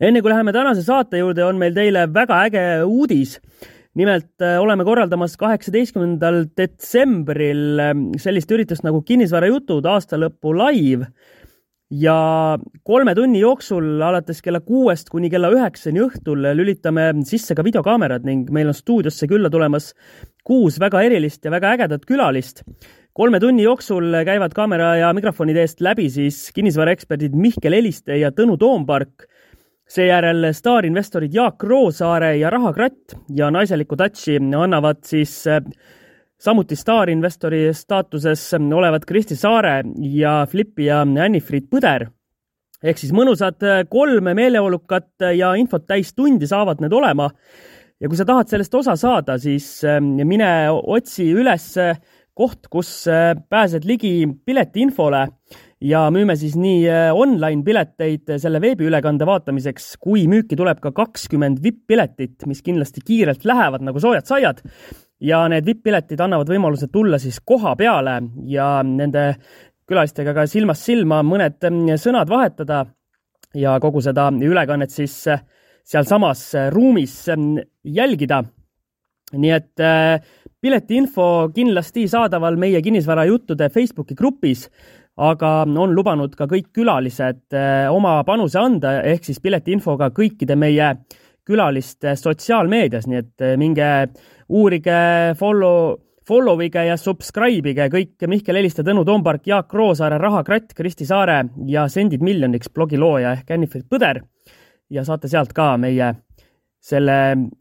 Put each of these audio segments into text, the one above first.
enne kui läheme tänase saate juurde, on meil teile väga äge uudis. nimelt äh, oleme korraldamas kaheksateistkümnendal detsembril äh, sellist üritust nagu Kinnisvarajutud aastalõpu live ja kolme tunni jooksul alates kella kuuest kuni kella üheksani õhtul lülitame sisse ka videokaamerad ning meil on stuudiosse külla tulemas kuus väga erilist ja väga ägedat külalist. kolme tunni jooksul käivad kaamera ja mikrofonide eest läbi siis kinnisvaraeksperdid Mihkel Eliste ja Tõnu Toompark seejärel staarinvestorid Jaak Roosaare ja Raha Kratt ja naiselikku touch'i annavad siis äh, samuti staarinvestori staatuses olevad Kristi Saare ja Flippi ja Anni-Friit Põder. ehk siis mõnusad äh, kolm meeleolukat ja infot täis tundi saavad need olema. ja kui sa tahad sellest osa saada, siis äh, mine otsi üles koht, kus pääsed ligi piletiinfole ja müüme siis nii äh, online pileteid selle veebiülekande vaatamiseks, kui müüki tuleb ka kakskümmend vipp-piletit, mis kindlasti kiirelt lähevad nagu soojad saiad. ja need vipp-piletid annavad võimaluse tulla siis koha peale ja nende külalistega ka silmast silma mõned mm, sõnad vahetada ja kogu seda ülekannet siis äh, sealsamas äh, ruumis mm, jälgida. nii et piletiinfo kindlasti saadaval meie kinnisvarajuttude Facebooki grupis aga on lubanud ka kõik külalised eh, oma panuse anda, ehk siis piletiinfoga kõikide meie külaliste sotsiaalmeedias, nii et eh, minge uurige, follow, follow ige ja subscribe ige kõik Mihkel Heliste, Tõnu Toompark, Jaak Roosaare, Raha Kratt, Kristi Saare ja Sendid miljoniks blogi looja ehk Enifit Põder. Ja saate sealt ka meie selle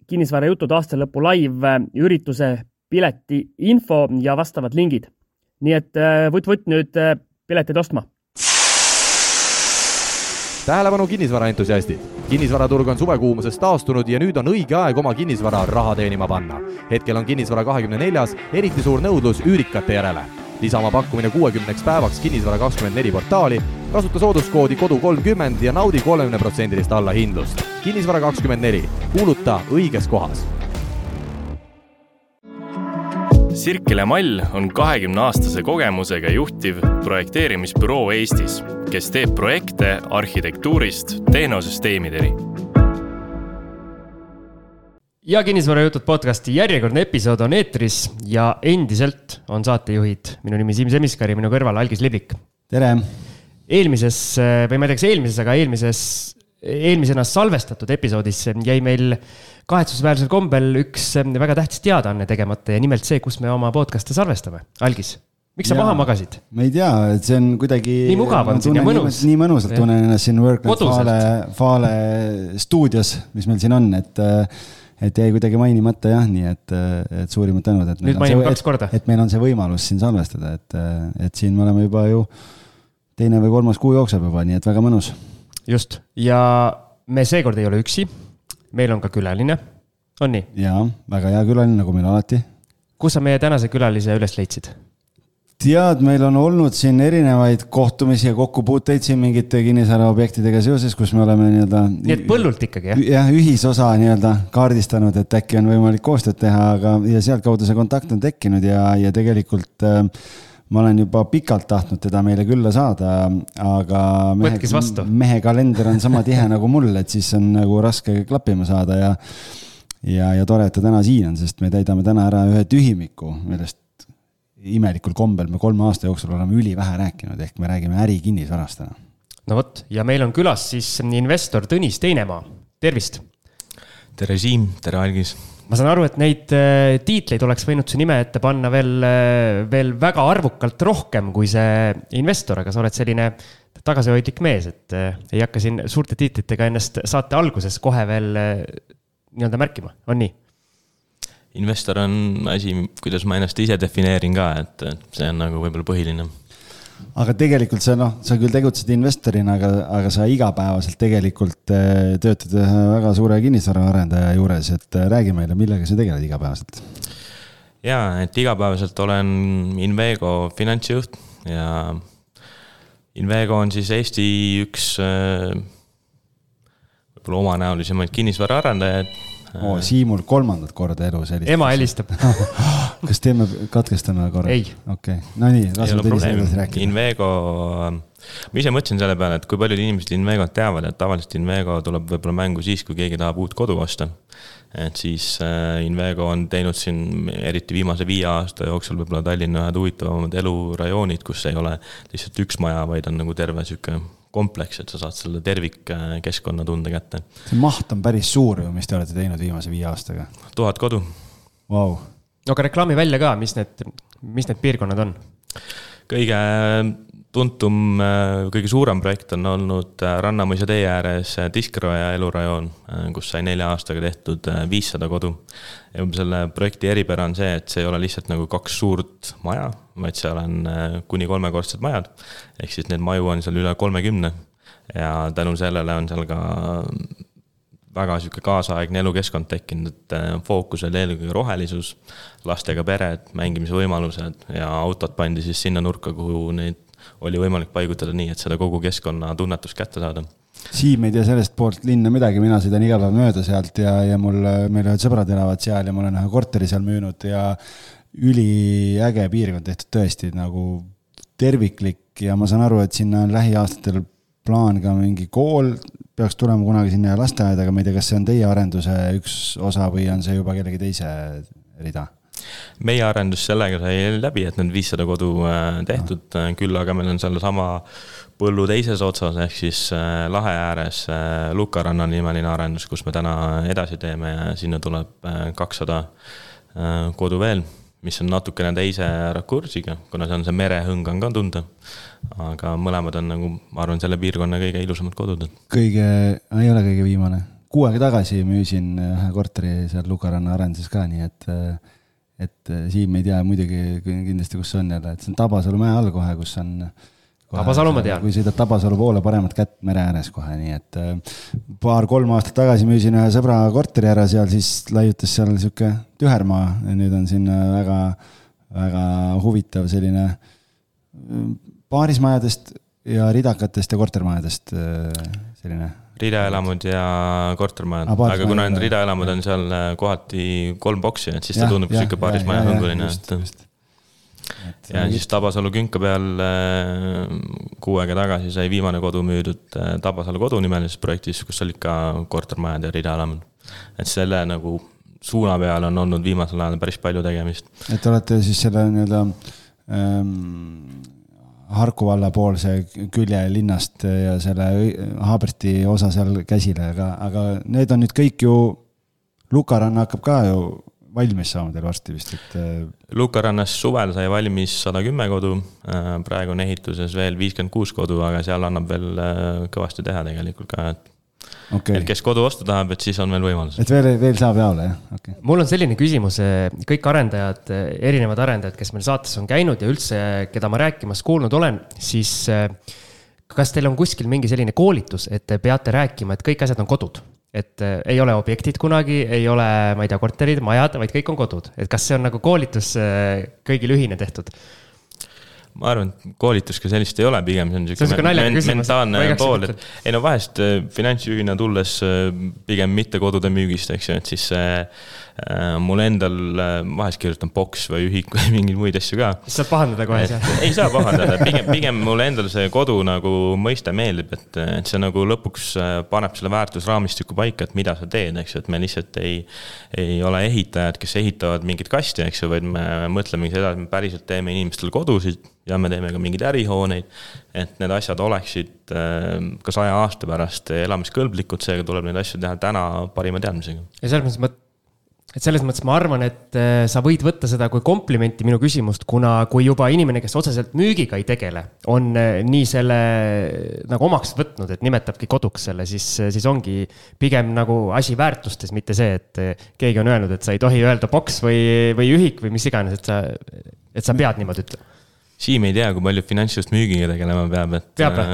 kinnisvarajutud aastalõpu live ürituse pileti info ja vastavad lingid. nii et vutt-vutt nüüd pileteid ostma. tähelepanu kinnisvaraentusiastid, kinnisvaraturg on suvekuumusest taastunud ja nüüd on õige aeg oma kinnisvara raha teenima panna. hetkel on kinnisvara kahekümne neljas eriti suur nõudlus üürikate järele. lisa oma pakkumine kuuekümneks päevaks Kinnisvara kakskümmend neli portaali, kasuta sooduskoodi kodu kolmkümmend ja naudi kolmekümneprotsendilist allahindlust. kinnisvara kakskümmend neli, kuuluta õiges kohas Sirkele Mall on kahekümne aastase kogemusega juhtiv projekteerimisbüroo Eestis, kes teeb projekte arhitektuurist tehnosüsteemideni. ja kinnisvarajutud podcasti järjekordne episood on eetris ja endiselt on saatejuhid minu nimi Siim Semiskar ja minu kõrval Algis Liblik. tere! eelmises või ma ei tea, kas eelmises, aga eelmises, eelmisena salvestatud episoodis jäi meil kahetsusväärsel kombel üks väga tähtis teadaanne tegemata ja nimelt see, kus me oma podcast'e salvestame. Algis, miks sa maha magasid? ma ei tea, et see on kuidagi. nii mugav on siin ja mõnus. nii mõnusalt tunnen ennast siin Workland Fale, Fale stuudios, mis meil siin on, et et jäi kuidagi mainimata jah, nii et, et suurimad tänud, et. nüüd mainime kaks korda. et meil on see võimalus siin salvestada, et, et siin me oleme juba ju teine või kolmas kuu jookseb juba, nii et väga mõnus. Just, ja me seekord ei ole üksi meil on ka külaline, on nii? jaa, väga hea külaline, nagu meil alati. kus sa meie tänase külalise üles leidsid? tead, meil on olnud siin erinevaid kohtumisi ja kokkupuuteid siin mingite kinnisvaraobjektidega seoses, kus me oleme nii-öelda. nii et põllult ikkagi, jah? jah, ühisosa nii-öelda kaardistanud, et äkki on võimalik koostööd teha, aga, ja sealtkaudu see kontakt on tekkinud ja, ja tegelikult äh, ma olen juba pikalt tahtnud teda meile külla saada, aga mehe, mehe kalender on sama tihe nagu mul, et siis on nagu raske klappima saada ja ja, ja tore, et ta täna siin on, sest me täidame täna ära ühe tühimiku, millest imelikul kombel me kolme aasta jooksul oleme ülivähe rääkinud, ehk me räägime ärikinnisvarast täna. no vot, ja meil on külas siis investor Tõnis Teinemaa, tervist! tere, Siim, tere, Algis ma saan aru, et neid äh, tiitleid oleks võinud su nime ette panna veel, äh, veel väga arvukalt rohkem kui see investor, aga sa oled selline tagasihoidlik mees, et äh, ei hakka siin suurte tiitlitega ennast saate alguses kohe veel nii-öelda märkima, on nii? investor on asi, kuidas ma ennast ise defineerin ka, et see on nagu võib-olla põhiline aga tegelikult sa noh, sa küll tegutsed investorina, aga, aga sa igapäevaselt tegelikult eh, töötad ühe väga suure kinnisvaraarendaja juures, et eh, räägi meile, millega sa tegeled igapäevaselt? ja, et igapäevaselt olen Invego finantsjuht ja Invego on siis Eesti üks eh, võib-olla omanäolisemaid kinnisvaraarendajaid oo, Siimul kolmandat korda elus helistab. ema helistab kas teeme, katkestame korra? Ei. okei okay., no nii, ei laseme ole Tõnisel edasi rääkida. Invego, ma ise mõtlesin selle peale, et kui paljud inimesed Invegot teavad, et tavaliselt Invego tuleb võib-olla mängu siis, kui keegi tahab uut kodu osta. et siis äh, Invego on teinud siin eriti viimase viie aasta jooksul võib-olla Tallinna ühed huvitavamad elurajoonid, kus ei ole lihtsalt üks maja, vaid on nagu terve sihuke kompleks, et sa saad selle tervikkeskkonna tunde kätte. see maht on päris suur ju, mis te olete teinud viimase viie aastaga. tuhat kodu Vau, aga reklaami välja ka, mis need, mis need piirkonnad on? kõige tuntum, kõige suurem projekt on olnud äh, Rannamõisa tee ääres äh, Diskroja elurajoon, kus sai nelja aastaga tehtud äh, viissada kodu. ja selle projekti eripära on see, et see ei ole lihtsalt nagu kaks suurt maja, vaid seal on äh, kuni kolmekordsed majad. ehk siis neid maju on seal üle kolmekümne ja tänu sellele on seal ka väga sihuke kaasaegne elukeskkond tekkinud, et äh, fookus oli eelkõige rohelisus, lastega pered, mängimise võimalused ja autod pandi siis sinna nurka, kuhu neid oli võimalik paigutada nii, et seda kogu keskkonna tunnetust kätte saada. Siim ei tea sellest poolt linna midagi, mina sõidan iga päev mööda sealt ja, ja mul, meil ühed sõbrad elavad seal ja ma olen ühe korteri seal müünud ja üliäge piirkond tehtud tõesti nagu terviklik ja ma saan aru, et sinna on lähiaastatel plaan ka mingi kool peaks tulema kunagi sinna ja lasteaed, aga ma ei tea, kas see on teie arenduse üks osa või on see juba kellegi teise rida? Meie arendus sellega sai läbi, et need viissada kodu äh, tehtud, küll aga meil on sellesama põllu teises otsas ehk siis äh, lahe ääres äh, Lukaranna nimeline arendus, kus me täna edasi teeme ja sinna tuleb kakssada kodu veel, mis on natukene teise rakursiga, kuna see on see merehõng on ka tunda. aga mõlemad on nagu, ma arvan, selle piirkonna kõige ilusamad kodud, kõige, ei ole kõige viimane, kuu aega tagasi müüsin ühe korteri seal Lukaranna arenduses ka, nii et, et Siim ei tea muidugi kindlasti, kus see on jälle, et see on Tabasalu mäe all kohe, kus on. Tabasalu ma tean. kui sõidad Tabasalu poole paremat kätt mere ääres kohe, nii et äh, paar-kolm aastat tagasi müüsin ühe sõbra korteri ära seal, siis laiutas seal sihuke tühermaa ja nüüd on sinna väga, väga huvitav selline paarismajadest ja ridakatest ja kortermajadest selline ridaelamud ja kortermajad Ah,, aga kuna need ridaelamud on seal äh, kohati kolm boksi, et siis ta Jah, tundub sihuke paarismaja just, et ja siis Tabasalu künka peal äh, kuu aega tagasi sai viimane kodu müüdud äh, Tabasalu kodu nimelises projektis, kus olid ka kortermajad ja ridaelamud. et selle nagu suuna peal on olnud viimasel ajal päris palju tegemist. et te olete siis selle nii-öelda ähm, Harku valla poolse külje linnast ja selle Haabersti osa seal käsile, aga, aga need on nüüd kõik ju, Lukaranna hakkab ka ju valmis saama teil varsti vist, et äh, Lukarannas suvel sai valmis sada kümme kodu, praegu on ehituses veel viiskümmend kuus kodu, aga seal annab veel äh, kõvasti teha tegelikult ka, et okei et okay., kes kodu osta tahab, et siis on veel võimalus. et veel, veel saab jaole jah, okei okay.. mul on selline küsimus, kõik arendajad, erinevad arendajad, kes meil saates on käinud ja üldse, keda ma rääkimas kuulnud olen, siis eh, kas teil on kuskil mingi selline koolitus, et te peate rääkima, et kõik asjad on kodud? et eh, ei ole objektid kunagi, ei ole, ma ei tea, korterid, majad, vaid kõik on kodud, et kas see on nagu koolitus eh, kõigile ühine tehtud? Ma arvan, et koolitust kui sellist ei ole, pigem see on naljakas men- mentaalne pool, et ei no vahest äh, finantsjuhina tulles äh, pigem mitte kodude müügist, eks ju, et siis äh, mul endal äh, vahest kirjutan boks või ühik või mingeid muid asju ka. saad pahandada kohe seal. ei saa pahandada, pigem, pigem mulle endale see kodu nagu mõiste meeldib, et, et see nagu lõpuks paneb selle väärtusraamistiku paika, et mida sa teed, eks ju, et me lihtsalt ei, ei ole ehitajad, kes ehitavad mingit kasti, eks ju, vaid me mõtlemegi seda, et me päriselt teeme inimestele kodusid ja me teeme ka mingeid ärihooneid, et need asjad oleksid äh, ka saja aasta pärast elamiskõlblikud, seega tuleb neid asju teha täna parima teadmisega. ja selles mõttes ma, et selles mõttes ma arvan, et eh, sa võid võtta seda kui komplimenti minu küsimust, kuna kui juba inimene, kes otseselt müügiga ei tegele, on eh, nii selle nagu omaks võtnud, et nimetabki koduks selle, siis, siis ongi pigem nagu asi väärtustes, mitte see, et keegi on öelnud, et sa ei tohi öelda boks või, või ühik või mis iganes, et sa, et sa pead niimoodi ütlema. Siim ei tea, kui palju finantsist müügiga tegelema peab, et Peab äh,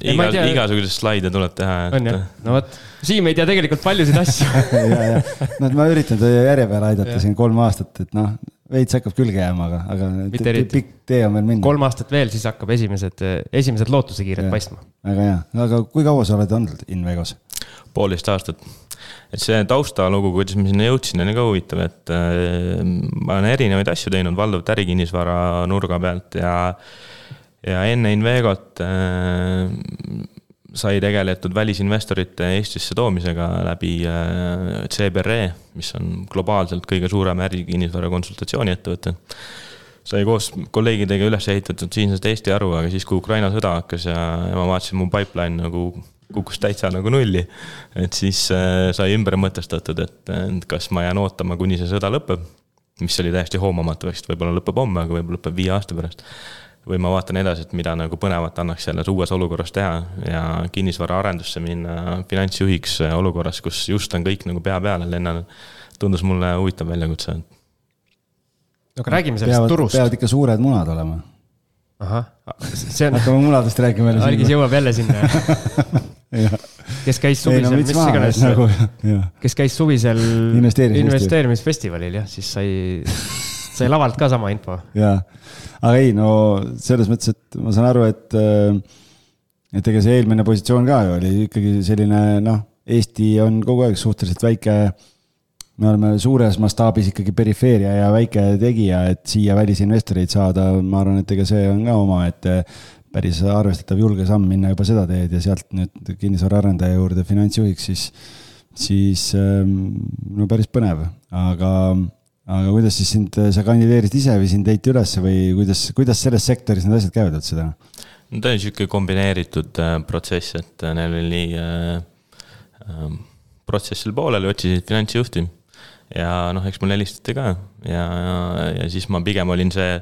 Ei, iga ei, tea. igasuguseid slaide tuleb teha, on et jah, no vot, Siim ei tea tegelikult paljusid asju. ja, ja, no ma üritan teie järje peale aidata siin kolm aastat, et noh, veits hakkab külge jääma, aga, aga pikk tee on veel minna. kolm aastat veel, siis hakkab esimesed, esimesed lootusekiired paistma. väga hea, aga kui kaua sa oled olnud Invegos? poolteist aastat. Et see taustalugu, kuidas ma sinna jõudsin, oli ka huvitav, et äh, ma olen erinevaid asju teinud, valdavalt ärikinnisvara nurga pealt ja ja enne Invegot äh, sai tegeletud välisinvestorite Eestisse toomisega läbi äh, CBRE, mis on globaalselt kõige suurem ärikinnisvara konsultatsiooniettevõte. Sai koos kolleegidega üles ehitatud siinsest Eesti aru, aga siis, kui Ukraina sõda hakkas ja, ja ma vaatasin, mu pipeline nagu kukkus täitsa nagu nulli. et siis äh, sai ümber mõtestatud, et kas ma jään ootama, kuni see sõda lõpeb, mis oli täiesti hoomamatu, eks võib-olla lõpeb homme, aga võib-olla lõpeb viie aasta pärast. või ma vaatan edasi, et mida nagu põnevat annaks selles uues olukorras teha ja kinnisvaraarendusse minna finantsjuhiks olukorras, kus just on kõik nagu pea peale lennanud. tundus mulle huvitav väljakutse aga räägime sellest peavad, turust. peavad ikka suured munad olema. ahah, see on. hakkame munadest rääkima jälle. algis jõuab jälle sinna kes käis suvisel, no, mis iganes nagu,, kes käis suvisel investeerimisfestivalil jah, siis sai, sai lavalt ka sama info. jaa, aga ei no selles mõttes, et ma saan aru, et, et ega see eelmine positsioon ka ju oli ikkagi selline noh, Eesti on kogu aeg suhteliselt väike me oleme suures mastaabis ikkagi perifeeria ja väike tegija, et siia välisinvestoreid saada, ma arvan, et ega see on ka omaette päris arvestatav julge samm minna juba seda teed ja sealt nüüd kinnisvaraarendaja juurde finantsjuhiks, siis, siis ähm, no päris põnev, aga, aga kuidas siis sind, sa kandideerisid ise või sind leiti üles või kuidas, kuidas selles sektoris need asjad käivad üldse täna? no ta on niisugune kombineeritud äh, protsess, et äh, neil oli äh, äh, protsess seal pooleli, otsisid finantsjuhti ja noh, eks mulle helistati ka ja, ja, ja siis ma pigem olin see,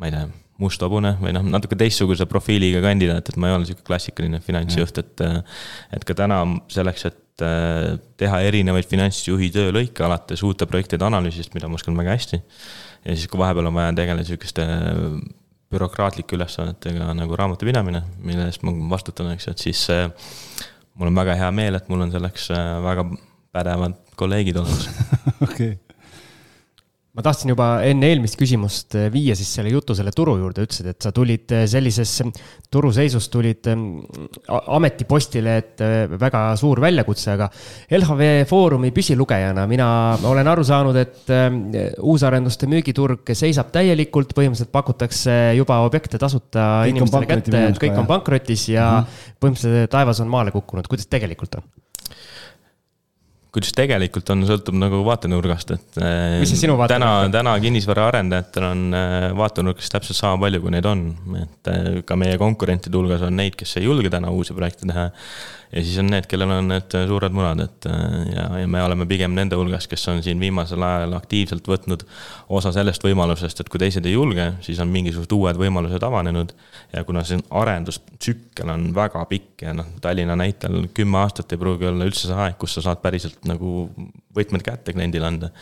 ma ei tea, must hobune või noh, natuke teistsuguse profiiliga kandidaat, et ma ei ole sihuke klassikaline finantsjuht, et. et ka täna selleks, et äh, teha erinevaid finantsjuhi töölõike alates uute projektide analüüsist, mida ma oskan väga hästi. ja siis, kui vahepeal on vaja tegeleda sihukeste bürokraatlike ülesannetega nagu raamatupidamine, mille eest ma vastutan, eks ju, et siis äh, mul on väga hea meel, et mul on selleks äh, väga pädevad kolleegid olemas okei okay ma tahtsin juba enne eelmist küsimust eh, viia siis selle jutu selle turu juurde, ütlesid, et sa tulid eh, sellises turuseisus, tulid ametipostile, et eh, väga suur väljakutse, aga LHV Foorumi püsilugejana mina olen aru saanud, et uusarenduste müügiturg seisab täielikult, põhimõtteliselt pakutakse juba objekte tasuta kõik inimestele kätte, et kõik on pankrotis ja mm -hmm. põhimõtteliselt taevas on maale kukkunud, kuidas tegelikult on? Kuidas tegelikult on, sõltub nagu vaatenurgast, et. mis see sinu vaatenurk on? täna, täna kinnisvaraarendajatel on äh, vaatenurgast täpselt sama palju, kui neid on, et äh, ka meie konkurentide hulgas on neid, kes ei julge täna uusi projekte teha ja siis on need, kellel on need suured munad, et äh, ja, ja me oleme pigem nende hulgas, kes on siin viimasel ajal aktiivselt võtnud osa sellest võimalusest, et kui teised ei julge, siis on mingisugused uued võimalused avanenud. ja kuna see arendustsükkel on väga pikk ja noh, Tallinna näitel kümme aastat ei pruugi olla üldse see aeg, kus sa saad päriselt nagu võtmed kätte kliendile anda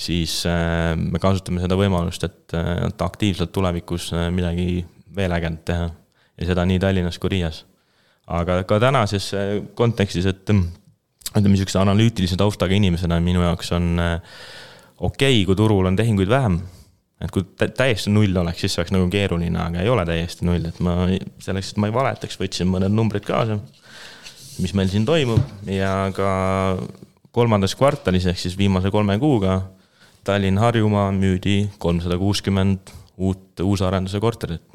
siis äh, me kasutame seda võimalust, et, äh, et aktiivselt tulevikus midagi veel ägedat teha. ja seda nii Tallinnas kui Riias aga ka tänases äh, kontekstis, et mm, ütleme, niisuguse analüütilise taustaga inimesena minu jaoks on äh, okei okay,, kui turul on tehinguid vähem. et kui täiesti null oleks, siis oleks nagu keeruline, aga ei ole täiesti null, et ma selleks, et ma ei valetaks, võtsin mõned numbrid kaasa, mis meil siin toimub. Ja ka kolmandas kvartalis ehk siis viimase kolme kuuga Tallinn-Harjumaa müüdi kolmsada kuuskümmend uut uusarenduse korterit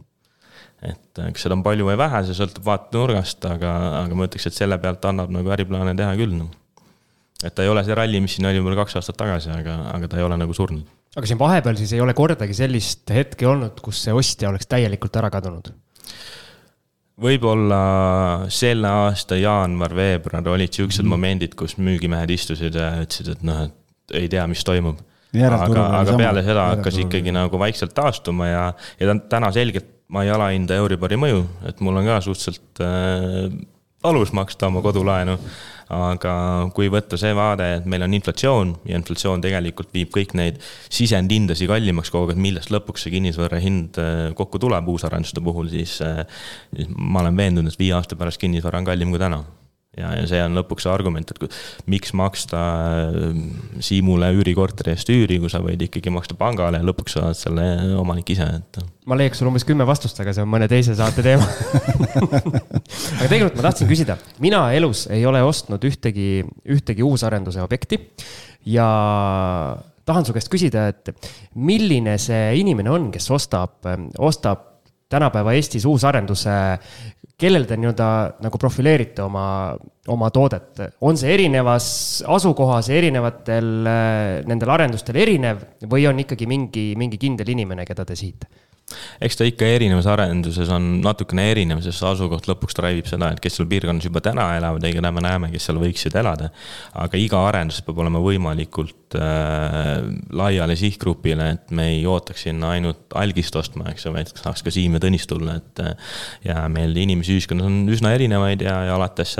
et äh, kas seda on palju või vähe, see sõltub vaatenurgast, aga, aga ma ütleks, et selle pealt annab nagu äriplaane teha küll noh. et ta ei ole see ralli, mis siin oli mul kaks aastat tagasi, aga, aga ta ei ole nagu surnud. aga siin vahepeal siis ei ole kordagi sellist hetke olnud, kus see ostja oleks täielikult ära kadunud? võib-olla selle aasta jaanuar-veebruar olid siuksed mm -hmm. momendid, kus müügimehed istusid ja ütlesid, et noh, et ei tea, mis toimub. aga, aga peale seda hakkas ikkagi nagu vaikselt taastuma ja, ja täna selgelt ma ei alahinda Euribori mõju, et mul on ka suhteliselt äh, alus maksta oma kodulaenu. aga kui võtta see vaade, et meil on inflatsioon ja inflatsioon tegelikult viib kõik neid sisendhindasid kallimaks kogu aeg, millest lõpuks see kinnisvara hind äh, kokku tuleb uusarenduste puhul, äh, siis ma olen veendunud, et viie aasta pärast kinnisvara on kallim kui täna ja, ja see on lõpuks see argument, et miks maksta äh, Siimule üürikorteri eest üüri, kui sa võid ikkagi maksta pangale ja lõpuks sa oled selle omanik ise, et. ma leiaks sul umbes kümme vastust, aga see on mõne teise saate teema aga tegelikult ma tahtsin küsida, mina elus ei ole ostnud ühtegi, ühtegi uusarenduse objekti ja tahan su käest küsida, et milline see inimene on, kes ostab, ostab tänapäeva Eestis uusarenduse kellel te nii-öelda nagu profileerite oma, oma toodet, on see erinevas asukohas erinevatel nendel arendustel erinev või on ikkagi mingi, mingi kindel inimene, keda te sihite? Eks ta ikka erinevas arenduses on natukene erinev, sest asukoht lõpuks drive ib seda, et kes seal piirkonnas juba täna elavad ja keda me näeme, kes seal võiksid elada. aga iga arendus peab olema võimalikult äh, laiale sihtgrupile, et me ei ootaks sinna ainult algist ostma, eks ju, vaid saaks ka Siim ja Tõnis tulla, et. ja meil inimesi ühiskonnas on üsna erinevaid ja, ja alates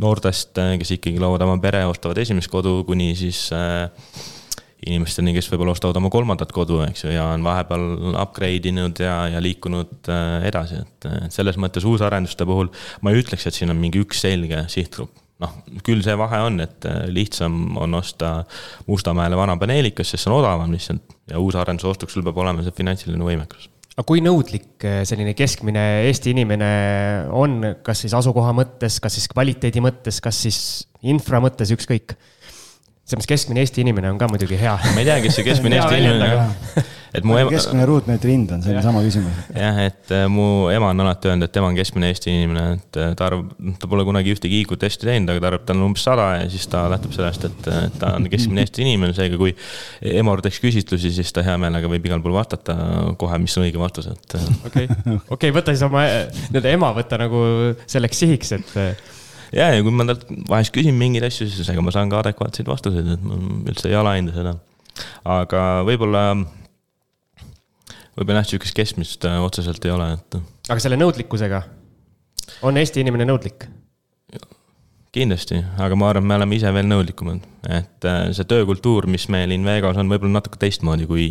noortest, kes ikkagi loovad oma pere, ostavad esimest kodu, kuni siis äh, inimesteni, kes võib-olla ostavad oma kolmandat kodu, eks ju, ja on vahepeal upgrade inud ja, ja liikunud äh, edasi, et, selles mõttes uusarenduste puhul ma ei ütleks, et siin on mingi üks selge sihtgrupp. noh, küll see vahe on, et äh, lihtsam on osta Mustamäele vana paneelikas, sest see on odavam lihtsalt ja uusarenduse ostuks sul peab olema see finantsiline võimekus aga kui nõudlik äh, selline keskmine Eesti inimene on, kas siis asukoha mõttes, kas siis kvaliteedi mõttes, kas siis infra mõttes, ükskõik mõttes keskmine Eesti inimene on ka muidugi hea. ma ei tea, kes see keskmine Eesti inimene on. et mu ema. keskmine ruutmeetri hind on, see on sama küsimus. jah, et äh, mu ema on alati öelnud, et tema on keskmine Eesti inimene, et äh, ta arvab, ta pole kunagi ühtegi IQ testi teinud, aga ta arvab, tal on umbes sada ja siis ta lähtub sellest, et ta on keskmine Eesti inimene, seega kui Emor teeks küsitlusi, siis ta hea meelega võib igal pool vastata kohe, mis on õige vastus, et. Äh. okei, okei, võta siis oma nii-öelda ema võtta nagu selleks sihiks, et ja, ja kui ma talt vahest küsin mingeid asju, siis ega ma saan ka adekvaatseid vastuseid, et ma üldse ei alahinda seda. aga võib-olla, võib-olla jah, sihukest keskmist äh, otseselt ei ole, et. aga selle nõudlikkusega, on Eesti inimene nõudlik? kindlasti, aga ma arvan, me oleme ise veel nõudlikumad, et äh, see töökultuur, mis meil Invegos on, võib-olla natuke teistmoodi kui,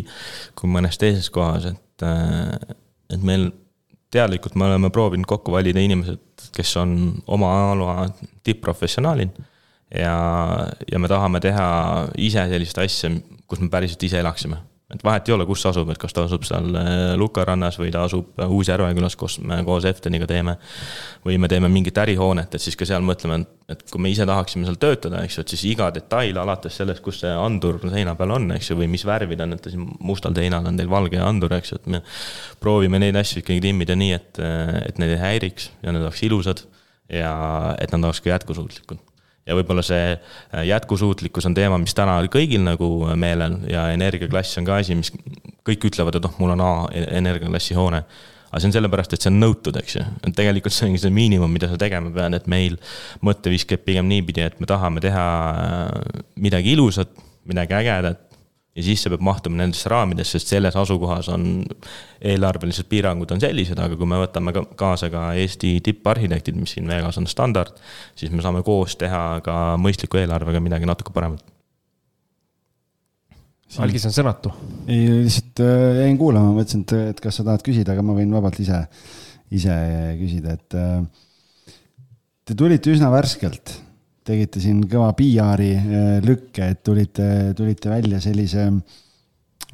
kui mõnes teises kohas, et, äh, et meil teadlikult me oleme proovinud kokku valida inimesed, kes on oma ala tipp-professionaalid. ja, ja me tahame teha ise sellist asja, kus me päriselt ise elaksime et vahet ei ole, kus asub, et kas ta asub seal äh, Luka rannas või ta asub äh, Uus-Järvekülas, kus me koos Efteniga teeme. või me teeme mingit ärihoonet, et siis ka seal mõtleme, et kui me ise tahaksime seal töötada, eks ju, et siis iga detail alates sellest, kus see andur seina peal on, eks ju, või mis värvid on, et siin mustal seinal on teil valge andur, eks ju, et me. proovime neid asju ikkagi timmida nii, et, et need ei häiriks ja need oleks ilusad ja et nad oleks ka jätkusuutlikud ja võib-olla see äh, jätkusuutlikkus on teema, mis täna kõigil nagu meelel ja energiaklass on ka asi, mis kõik ütlevad, et noh, mul on A energiaklassi hoone. aga see on sellepärast, et see on nõutud, eks ju, tegelikult see ongi see miinimum, mida sa tegema pead, et meil mõtteviis käib pigem niipidi, et me tahame teha äh, midagi ilusat, midagi ägedat ja siis see peab mahtuma nendesse raamidesse, sest selles asukohas on eelarvelised piirangud on sellised, aga kui me võtame ka kaasa ka Eesti tipparhitektid, mis siin Vegas on standard, siis me saame koos teha ka mõistliku eelarvega midagi natuke paremat. algis on sõnatu. ei, lihtsalt äh, jäin kuulama, mõtlesin, et, et kas sa tahad küsida, aga ma võin vabalt ise, ise küsida, et äh, te tulite üsna värskelt tegite siin kõva PR-i äh, lükke, et tulite, tulite välja sellise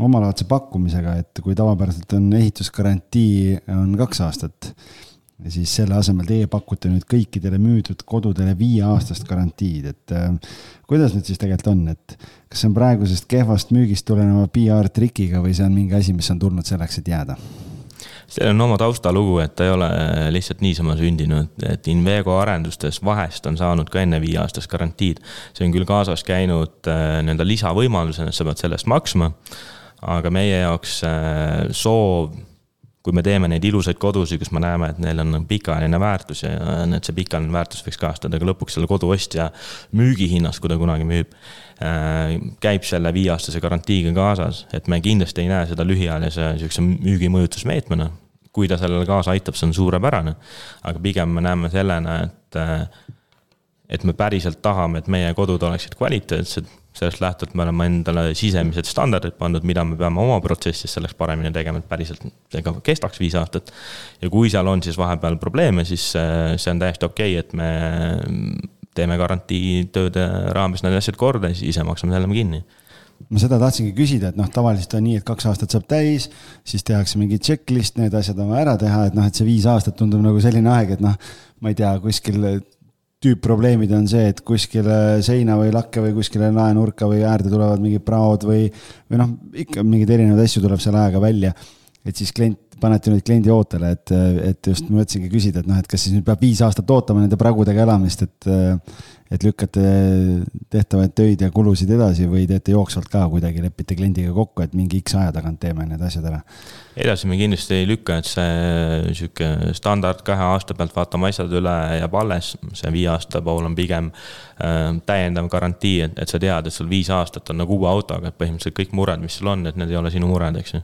omalaadse pakkumisega, et kui tavapäraselt on ehitusgarantii on kaks aastat, siis selle asemel teie pakute nüüd kõikidele müüdud kodudele viieaastast garantiid, et äh, kuidas nüüd siis tegelikult on, et kas see on praegusest kehvast müügist tuleneva PR trikiga või see on mingi asi, mis on tulnud selleks, et jääda? Seal on oma taustalugu, et ta ei ole lihtsalt niisama sündinud, et Invego arendustes vahest on saanud ka enne viieaastast garantiid. see on küll kaasas käinud äh, nii-öelda lisavõimalusena, et sa pead selle eest maksma. aga meie jaoks äh, soov, kui me teeme neid ilusaid kodusid, kus me näeme, et neil on pikaajaline väärtus ja et see pikaajaline väärtus võiks kajastada ka lõpuks selle kodu ostja müügihinnast, kui ta kunagi müüb äh, käib selle viieaastase garantiiga kaasas, et me kindlasti ei näe seda lühiajalise sihukese müügimõjutusmeetmena kui ta sellele kaasa aitab, see on suurepärane. aga pigem me näeme sellena, et, et me päriselt tahame, et meie kodud oleksid kvaliteetsed. sellest lähtuvalt me oleme endale sisemised standardid pandud, mida me peame oma protsessis selleks paremini tegema, et päriselt see ka kestaks viis aastat. ja kui seal on siis vahepeal probleeme, siis see on täiesti okei okay,, et me teeme garantiitööde raames need asjad korda ja siis ise maksame selle kinni ma seda tahtsingi küsida, et noh, tavaliselt on nii, et kaks aastat saab täis, siis tehakse mingi checklist, need asjad on vaja ära teha, et noh, et see viis aastat tundub nagu selline aeg, et noh, ma ei tea, kuskil tüüpprobleemid on see, et kuskile seina või lakke või kuskile laenurka või äärde tulevad mingid praod või, või noh, ikka mingeid erinevaid asju tuleb selle ajaga välja. et siis klient, panete nüüd kliendi ootele, et, et just mõtlesingi küsida, et noh, et kas siis nüüd peab viis aastat ootama nende pragudega elamist, et et lükkate tehtavaid töid ja kulusid edasi või teete jooksvalt ka kuidagi, lepite kliendiga kokku, et mingi X aja tagant teeme need asjad ära? edasi me kindlasti ei lükka, et see sihuke standard kahe aasta pealt vaatame asjad üle jääb alles, see viie aasta pool on pigem äh, täiendav garantii, et, et sa tead, et sul viis aastat on nagu uue autoga, et põhimõtteliselt kõik mured, mis sul on, et need ei ole sinu mured, eks ju.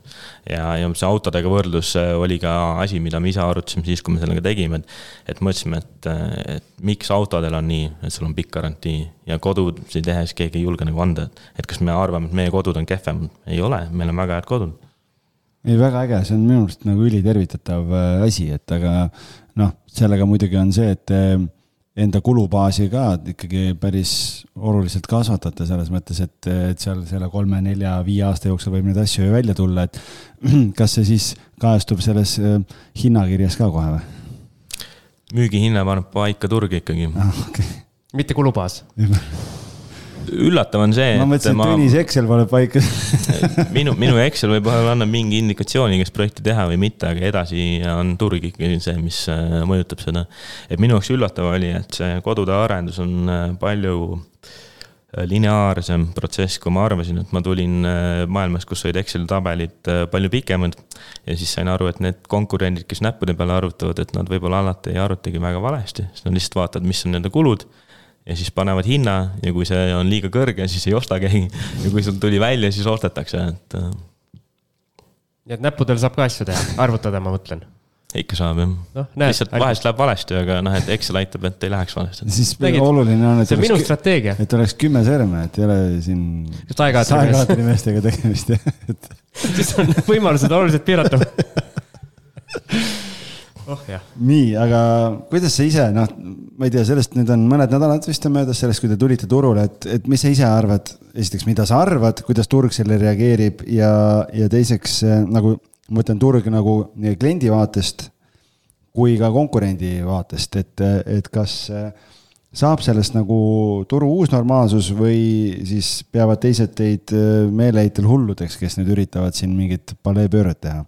ja, ja see autodega võrdlus oli ka asi, mida me ise arutasime siis, kui me sellega tegime, et, et mõtlesime, et, et miks autodel on nii, et sul on pikk garantii ja kodusid tehes keegi ei julge nagu anda, et, et kas me arvame, et meie kodud on kehvemad, ei ole, meil on väga head kodud ei, väga äge, see on minu arust nagu ülitervitatav äh, asi, et aga noh, sellega muidugi on see, et enda kulubaasi ka ikkagi päris oluliselt kasvatate, selles mõttes, et, et seal selle kolme-nelja-viie aasta jooksul võib neid asju ju välja tulla, et kas see siis kajastub selles äh, hinnakirjas ka kohe või? müügihinna paneb paika turg ikkagi ah,. Okay. Mitte kulubaas üllatav on see. ma mõtlesin, et Tõnis Excel paneb paika minu, minu Excel võib-olla annab mingi indikatsiooni, kas projekti teha või mitte, aga edasi on turg ikkagi see, mis äh, mõjutab seda. et minu jaoks üllatav oli, et see kodude arendus on äh, palju äh, lineaarsem protsess, kui ma arvasin, et ma tulin maailmast, kus olid Exceli tabelid palju pikemad. ja siis sain aru, et need konkurendid, kes näppude peale arvutavad, et nad võib-olla alati ei arvutagi väga valesti, sest nad lihtsalt vaatavad, mis on nende kulud ja siis panevad hinna ja kui see on liiga kõrge, siis ei osta keegi. ja kui sul tuli välja, siis ostetakse, et. Äh. nii et näppudel saab ka asju teha, arvutada, ma mõtlen. ikka saab jah no,. lihtsalt vahest läheb valesti, aga noh, et Excel aitab, et ei läheks valesti. siis Tegid, oluline on, et. see on minu strateegia. et oleks kümme sõrme, et ei ole siin. just aeg-ajalt. meestega tegemist jah, et. siis on võimalused oluliselt piiratumad oh jah. nii, aga kuidas sa ise, noh, ma ei tea, sellest nüüd on mõned nädalad vist on möödas sellest, kui te tulite turule, et, et mis sa ise arvad, esiteks, mida sa arvad, kuidas turg sellele reageerib ja, ja teiseks nagu ma ütlen, turg nagu nii kliendi vaatest kui ka konkurendi vaatest, et, et kas saab sellest nagu turu uus normaalsus või siis peavad teised teid meeleheitel hulludeks, kes nüüd üritavad siin mingit paleepööret teha?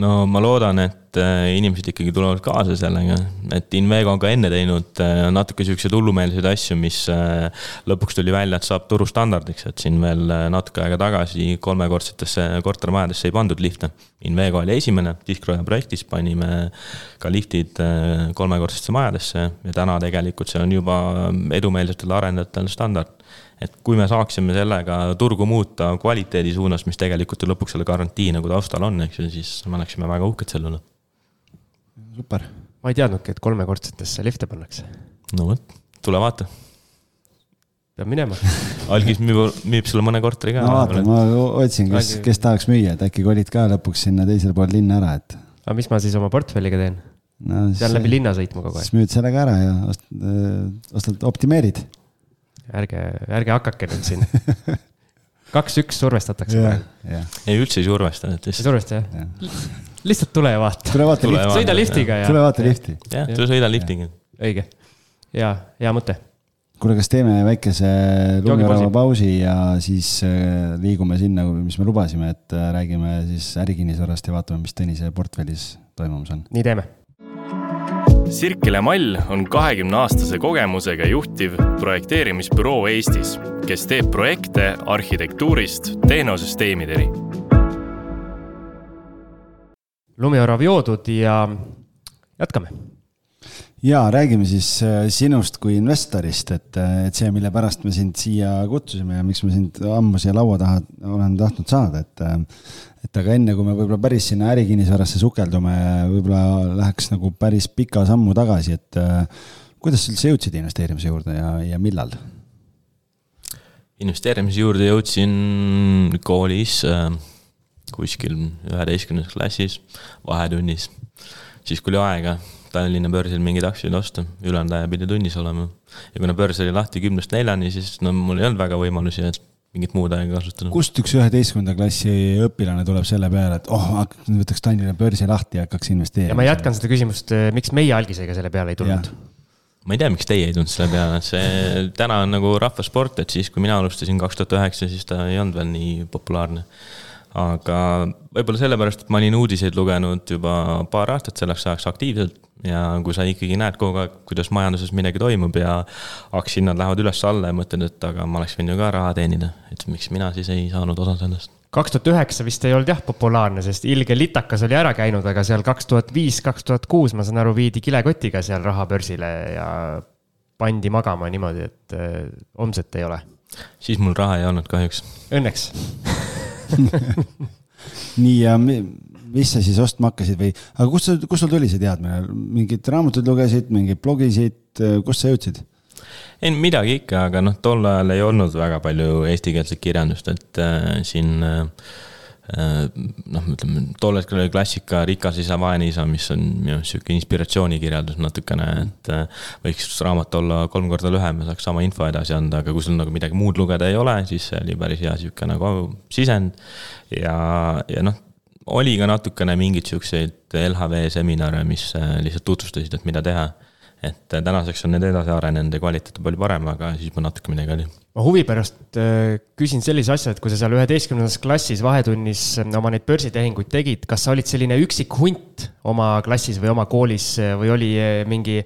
No ma loodan, et äh, inimesed ikkagi tulevad kaasa sellega, et Invego on ka enne teinud äh, natuke siukseid hullumeelseid asju, mis äh, lõpuks tuli välja, et saab turustandardiks, et siin veel natuke aega tagasi kolmekordsetesse kortermajadesse ei pandud lifte. Invego oli esimene, Diskroja projektis panime ka liftid kolmekordsetesse majadesse. Ja täna tegelikult see on juba edumeelsetel arendajatel standard et kui me saaksime sellega turgu muuta kvaliteedi suunas, mis tegelikult ju lõpuks selle garantii nagu taustal on, eks ju, siis me oleksime väga uhked selle üle. super. ma ei teadnudki, et kolmekordsetesse lifte pannakse. no vot, tule vaata. peab minema algis müüb, müüb sulle mõne korteri ka. no vaata, ma otsin, kes, kes tahaks müüa, et äkki kolid ka lõpuks sinna teisele poole linna ära, et. aga mis ma siis oma portfelliga teen no,? pean läbi linna sõitma kogu aeg. siis müüd selle ka ära ja ostad, optimeerid ärge, ärge hakake nüüd siin kaks-üks survestatakse yeah, yeah.. ei, üldse ei survesta, et lihtsalt. ei survesta jah yeah.? lihtsalt tule ja vaata. tule vaata lifti. sõida liftiga ja. tule vaata lifti. jah, tule sõida liftiga. õige. ja, hea mõte. kuule, kas teeme väikese lumivärava pausi ja siis äh, liigume sinna, mis me lubasime, et äh, räägime siis ärikinnisvarast ja vaatame, mis Tõnise portfellis toimumas on. nii teeme Sirkele Mall on kahekümne aastase kogemusega juhtiv projekteerimisbüroo Eestis, kes teeb projekte arhitektuurist tehnosüsteemideni. lumiorav joodud ja jätkame ja räägime siis äh, sinust kui investorist, et, äh, et see, mille pärast me sind siia kutsusime ja miks ma sind ammu siia laua taha olen tahtnud saada, et äh, et aga enne, kui me võib-olla päris sinna ärikinnisvarasse sukeldume, võib-olla läheks nagu päris pika sammu tagasi, et kuidas sa üldse jõudsid investeerimise juurde ja, ja millal? investeerimise juurde jõudsin koolis kuskil üheteistkümnendas klassis, vahetunnis, siis kui oli aega Tallinna börsil mingeid aktsiaid osta, ülejäänud aja pidi tunnis olema. ja kuna börs oli lahti kümnest neljani, siis no mul ei olnud väga võimalusi, et mingit muud aega kasutada. kust üks üheteistkümnenda klassi õpilane tuleb selle peale, et oh, võtaks Tallinna börsi lahti ja hakkaks investeerima? ja ma jätkan seda küsimust, miks meie algisega selle peale ei tulnud? ma ei tea, miks teie ei tulnud selle peale, see täna on nagu rahvasport, et siis, kui mina alustasin kaks tuhat üheksa, siis ta ei olnud veel nii populaarne aga võib-olla sellepärast, et ma olin uudiseid lugenud juba paar aastat selleks ajaks aktiivselt ja kui sa ikkagi näed kogu aeg, kuidas majanduses midagi toimub ja aktsiahinnad lähevad üles-alla ja mõtled, et aga ma oleks võinud ju ka raha teenida, et miks mina siis ei saanud osa sellest kaks tuhat üheksa vist ei olnud jah populaarne, sest ilge litakas oli ära käinud, aga seal kaks tuhat viis, kaks tuhat kuus, ma saan aru, viidi kilekotiga seal raha börsile ja pandi magama niimoodi, et äh, homset ei ole. siis mul raha ei olnud kahjuks. Õnneks nii ja mis sa siis ostma hakkasid või, aga kust sa, kust sul tuli see teadmine, mingeid raamatuid lugesid, mingeid blogisid, kust sa jõudsid? ei midagi ikka, aga noh, tol ajal ei olnud väga palju eestikeelset kirjandust, et äh, siin äh, noh, ütleme tol hetkel oli klassika Rikas isa, vaene isa, mis on minu arust sihuke inspiratsioonikirjeldus natukene, et äh, võiks raamat olla kolm korda lühem ja saaks sama info edasi anda, aga kui sul nagu midagi muud lugeda ei ole, siis see oli päris hea sihuke nagu sisend. ja, ja noh, oli ka natukene mingeid siukseid LHV seminare, mis äh, lihtsalt tutvustasid, et mida teha et äh, tänaseks on need edasi arenenud ja kvaliteet on palju parem, aga siis ma natuke midagi oli. ma huvi pärast äh, küsin sellise asja, et kui sa seal üheteistkümnendas klassis vahetunnis äh, oma neid börsitehinguid tegid, kas sa olid selline üksik hunt oma klassis või oma koolis või oli mingi,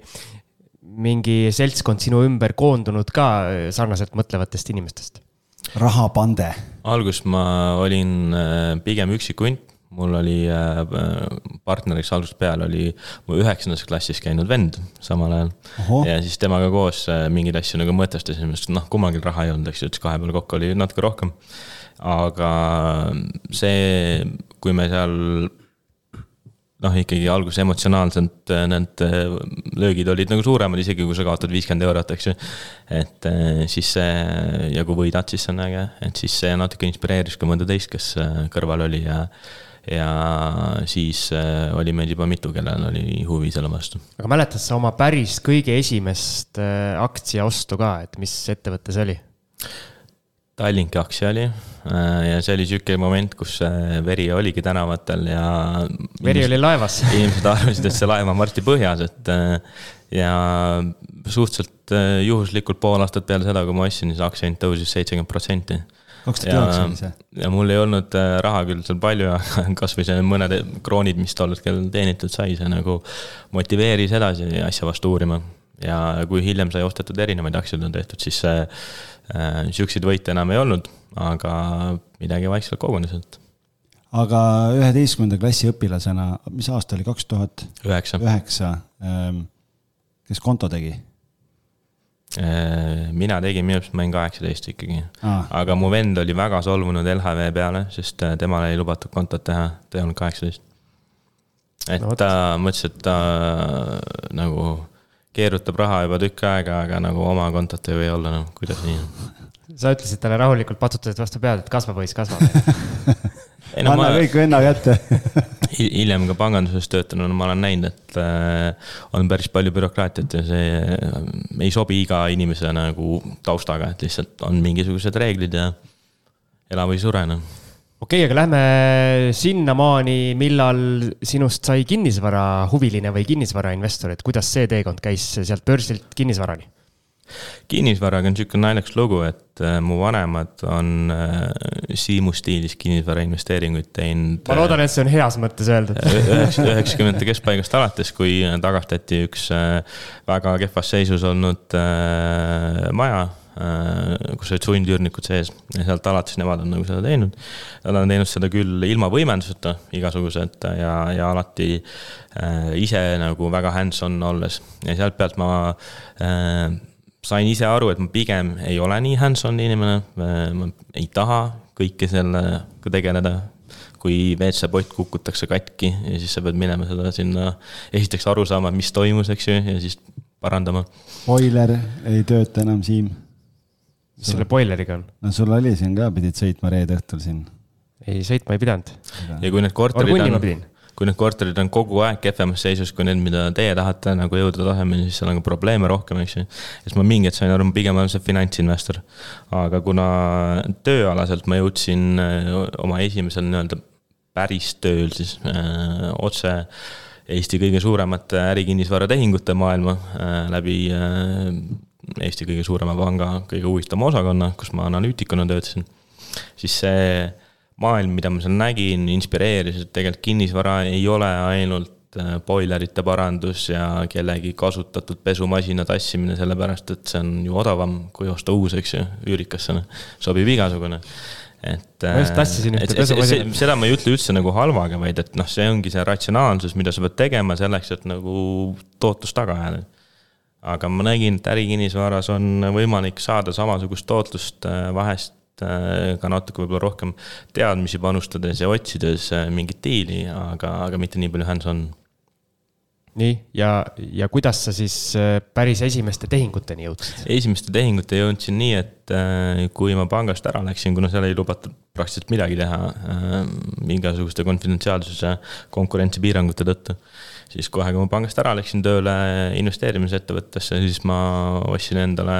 mingi seltskond sinu ümber koondunud ka sarnaselt mõtlevatest inimestest? rahapande. alguses ma olin pigem üksik hunt mul oli äh, partneriks algusest peale oli mu üheksandas klassis käinud vend samal ajal. ja siis temaga koos äh, mingeid asju nagu mõtestasime, sest noh, kummalgi raha ei olnud, eks ju, et siis kahe peale kokku oli natuke rohkem. aga see, kui me seal noh, ikkagi alguses emotsionaalselt äh, need löögid olid nagu suuremad, isegi kui sa kaotad viiskümmend eurot, eks ju. et siis see ja kui võidad, siis see on äge, et siis see natuke inspireeris ka mõnda teist, kes kõrval oli ja ja siis äh, oli meid juba mitu, kellel oli huvi selle vastu. aga mäletad sa oma päris kõige esimest äh, aktsiaostu ka, et mis ettevõte see oli? Tallinki aktsia oli äh, ja see oli sihuke moment, kus veri oligi tänavatel ja. veri oli laevas inimesed arvasid, et see laev on varsti põhjas, et ja suhteliselt juhuslikult pool aastat peale seda, kui ma ostsin, siis aktsia hind tõusis seitsekümmend protsenti kaks tuhat üheksa oli see? ja mul ei olnud äh, raha küll seal palju, aga kasvõi see mõned kroonid, mis tol hetkel teenitud sai, see nagu motiveeris edasi asja vastu uurima. ja kui hiljem sai ostetud erinevaid aktsiaid on tehtud, siis äh,, siukseid võite enam ei olnud, aga midagi vaikselt kogunes, et aga üheteistkümnenda klassi õpilasena, mis aasta oli, kaks tuhat? üheksa. üheksa, ähm, kes konto tegi? Äh, mina tegin, minu arust ma olin kaheksateist ikkagi ah.. aga mu vend oli väga solvunud LHV peale, sest äh, temale ei lubatud kontot teha, ta ei olnud kaheksateist. et no, ta mõtles, et ta nagu keerutab raha juba tükk aega, aga nagu oma kontot ei või olla, noh, kuidas nii. sa ütlesid talle rahulikult, patsutasid vastu pead, et kasva poiss, kasva anna ma... kõik venna kätte hiljem ka panganduses töötanuna no, ma olen näinud, et äh, on päris palju bürokraatiat ja see äh, ei sobi iga inimese nagu taustaga, et lihtsalt on mingisugused reeglid ja ela või sure, noh okei okay,, aga lähme sinnamaani, millal sinust sai kinnisvarahuviline või kinnisvarainvestor, et kuidas see teekond käis sealt börsilt kinnisvarani? Kinnisvaraga on niisugune naljakas lugu, et äh, mu vanemad on äh, Siimu stiilis kinnisvarainvesteeringuid teinud. ma loodan, et see on heas mõttes öeldud. üheksakümnendate keskpaigast alates, kui tagastati üks äh, väga kehvas seisus olnud maja kus olid sundüürnikud sees ja sealt alates nemad on nagu seda teinud. Nad on teinud seda küll ilma võimenduseta igasugused ja, ja alati äh, ise nagu väga hands-on olles ja sealt pealt ma äh, sain ise aru, et ma pigem ei ole nii hands-on inimene, ma ei taha kõike sellega tegeleda. kui WC-pott kukutakse katki ja siis sa pead minema seda sinna, esiteks aru saama, mis toimus, eks ju, ja siis parandama. boiler ei tööta enam, Siim. mis selle boileriga on? no sul oli siin ka, pidid sõitma reede õhtul siin. ei, sõitma ei pidanud. ja kui need korterid on kui need korterid on kogu aeg kehvemas seisus kui need, mida teie tahate nagu jõuda tasemeni, siis seal on ka probleeme rohkem, eks ju. siis ma mingi hetk sain aru, ma pigem olen see finantsinvestor. aga kuna tööalaselt ma jõudsin äh, oma esimesel nii-öelda päris tööl siis öö, otse Eesti kõige suuremate ärikinnisvaratehingute maailma läbi Eesti kõige suurema panga kõige huvitavama osakonna, kus ma analüütikuna töötasin, siis see maailm, mida ma seal nägin, inspireeris, et tegelikult kinnisvara ei ole ainult äh, boilerite parandus ja kellegi kasutatud pesumasina tassimine, sellepärast et see on ju odavam, kui osta uus, eks ju, üürikasse, sobib igasugune et. ma just tassisin ühte pesumasinat. seda ma ei ütle üldse nagu halvaga, vaid et noh, see ongi see ratsionaalsus, mida sa pead tegema selleks, et nagu tootlust taga ajada aga ma nägin, et ärikinnisvaras on võimalik saada samasugust tootlust äh, vahest äh, ka natuke võib-olla rohkem teadmisi panustades ja otsides äh, mingit diili, aga, aga mitte nii palju hands-on. nii, ja, ja kuidas sa siis päris esimeste tehinguteni jõudsid? esimeste tehingute jõudsin nii, et kui ma pangast ära läksin, kuna seal ei lubatud praktiliselt midagi teha mingisuguste konfidentsiaalsuse konkurentsipiirangute tõttu siis kohe, kui ma pangast ära läksin tööle investeerimisettevõttesse, siis ma ostsin endale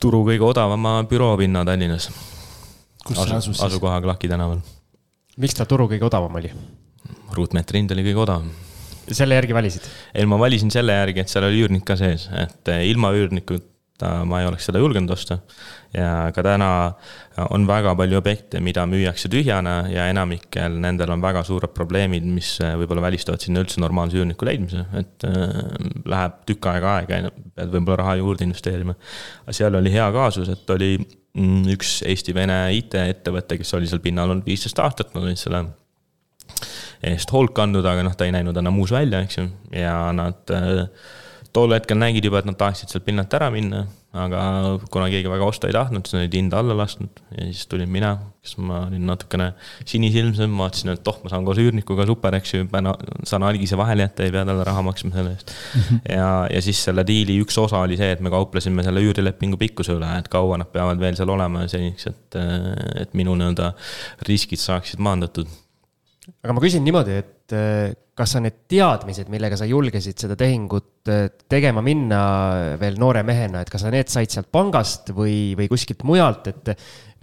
turu kõige odavama büroopinna Tallinnas. kus sa asus siis? asukohaga Laki tänaval. miks ta turu kõige odavam oli? ruutmeetri hind oli kõige odavam. selle järgi valisid? ei, ma valisin selle järgi, et seal oli üürnik ka sees, et ilma üürnikuta ma ei oleks seda julgenud osta. Ja ka täna on väga palju objekte, mida müüakse tühjana ja enamikel nendel on väga suured probleemid, mis võib-olla välistavad sinna üldse normaalse üürniku leidmise, et äh, läheb tükk aega aega ja pead võib-olla raha juurde investeerima. seal oli hea kaasus, et oli mm, üks Eesti-Vene IT-ettevõte, kes oli seal pinnal olnud viisteist aastat, nad olid selle eest hoolt kandnud, aga noh, ta ei näinud enam uus välja, eks ju, ja nad äh, tol hetkel nägid juba, et nad tahaksid sealt pinnalt ära minna, aga kuna keegi väga osta ei tahtnud, siis nad olid hinda alla lasknud ja siis tulin mina, kes ma olin natukene sinisilmsem, vaatasin, et oh, ma saan koos üürnikuga super, eks ju, saan algise vahele jätta, ei pea talle raha maksma selle eest mm. -hmm. ja, ja siis selle diili üks osa oli see, et me kauplesime selle üürilepingu pikkuse üle, et kaua nad peavad veel seal olema seniks, et, et minu nii-öelda riskid saaksid maandatud. aga ma küsin niimoodi, et kas sa need teadmised, millega sa julgesid seda tehingut äh, tegema minna veel noore mehena, et kas sa need said sealt pangast või, või kuskilt mujalt, et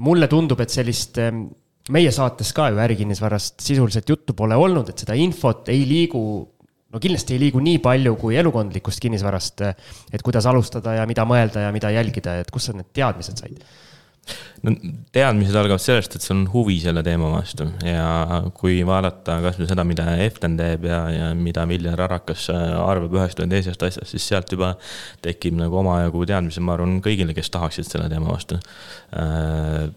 mulle tundub, et sellist ähm, meie saates ka ju ärikinnisvarast sisuliselt juttu pole olnud, et seda infot ei liigu no kindlasti ei liigu nii palju kui elukondlikust kinnisvarast, et kuidas alustada ja mida mõelda ja mida jälgida, et kust sa need teadmised said? No teadmised algavad sellest, et sul on huvi selle teema vastu ja kui vaadata kasvõi seda, mida Eften teeb ja, ja mida Viljar Arakas arvab ühest või teisest asjast, siis sealt juba tekib nagu omajagu teadmisi, ma arvan, kõigile, kes tahaksid selle teema vastu äh,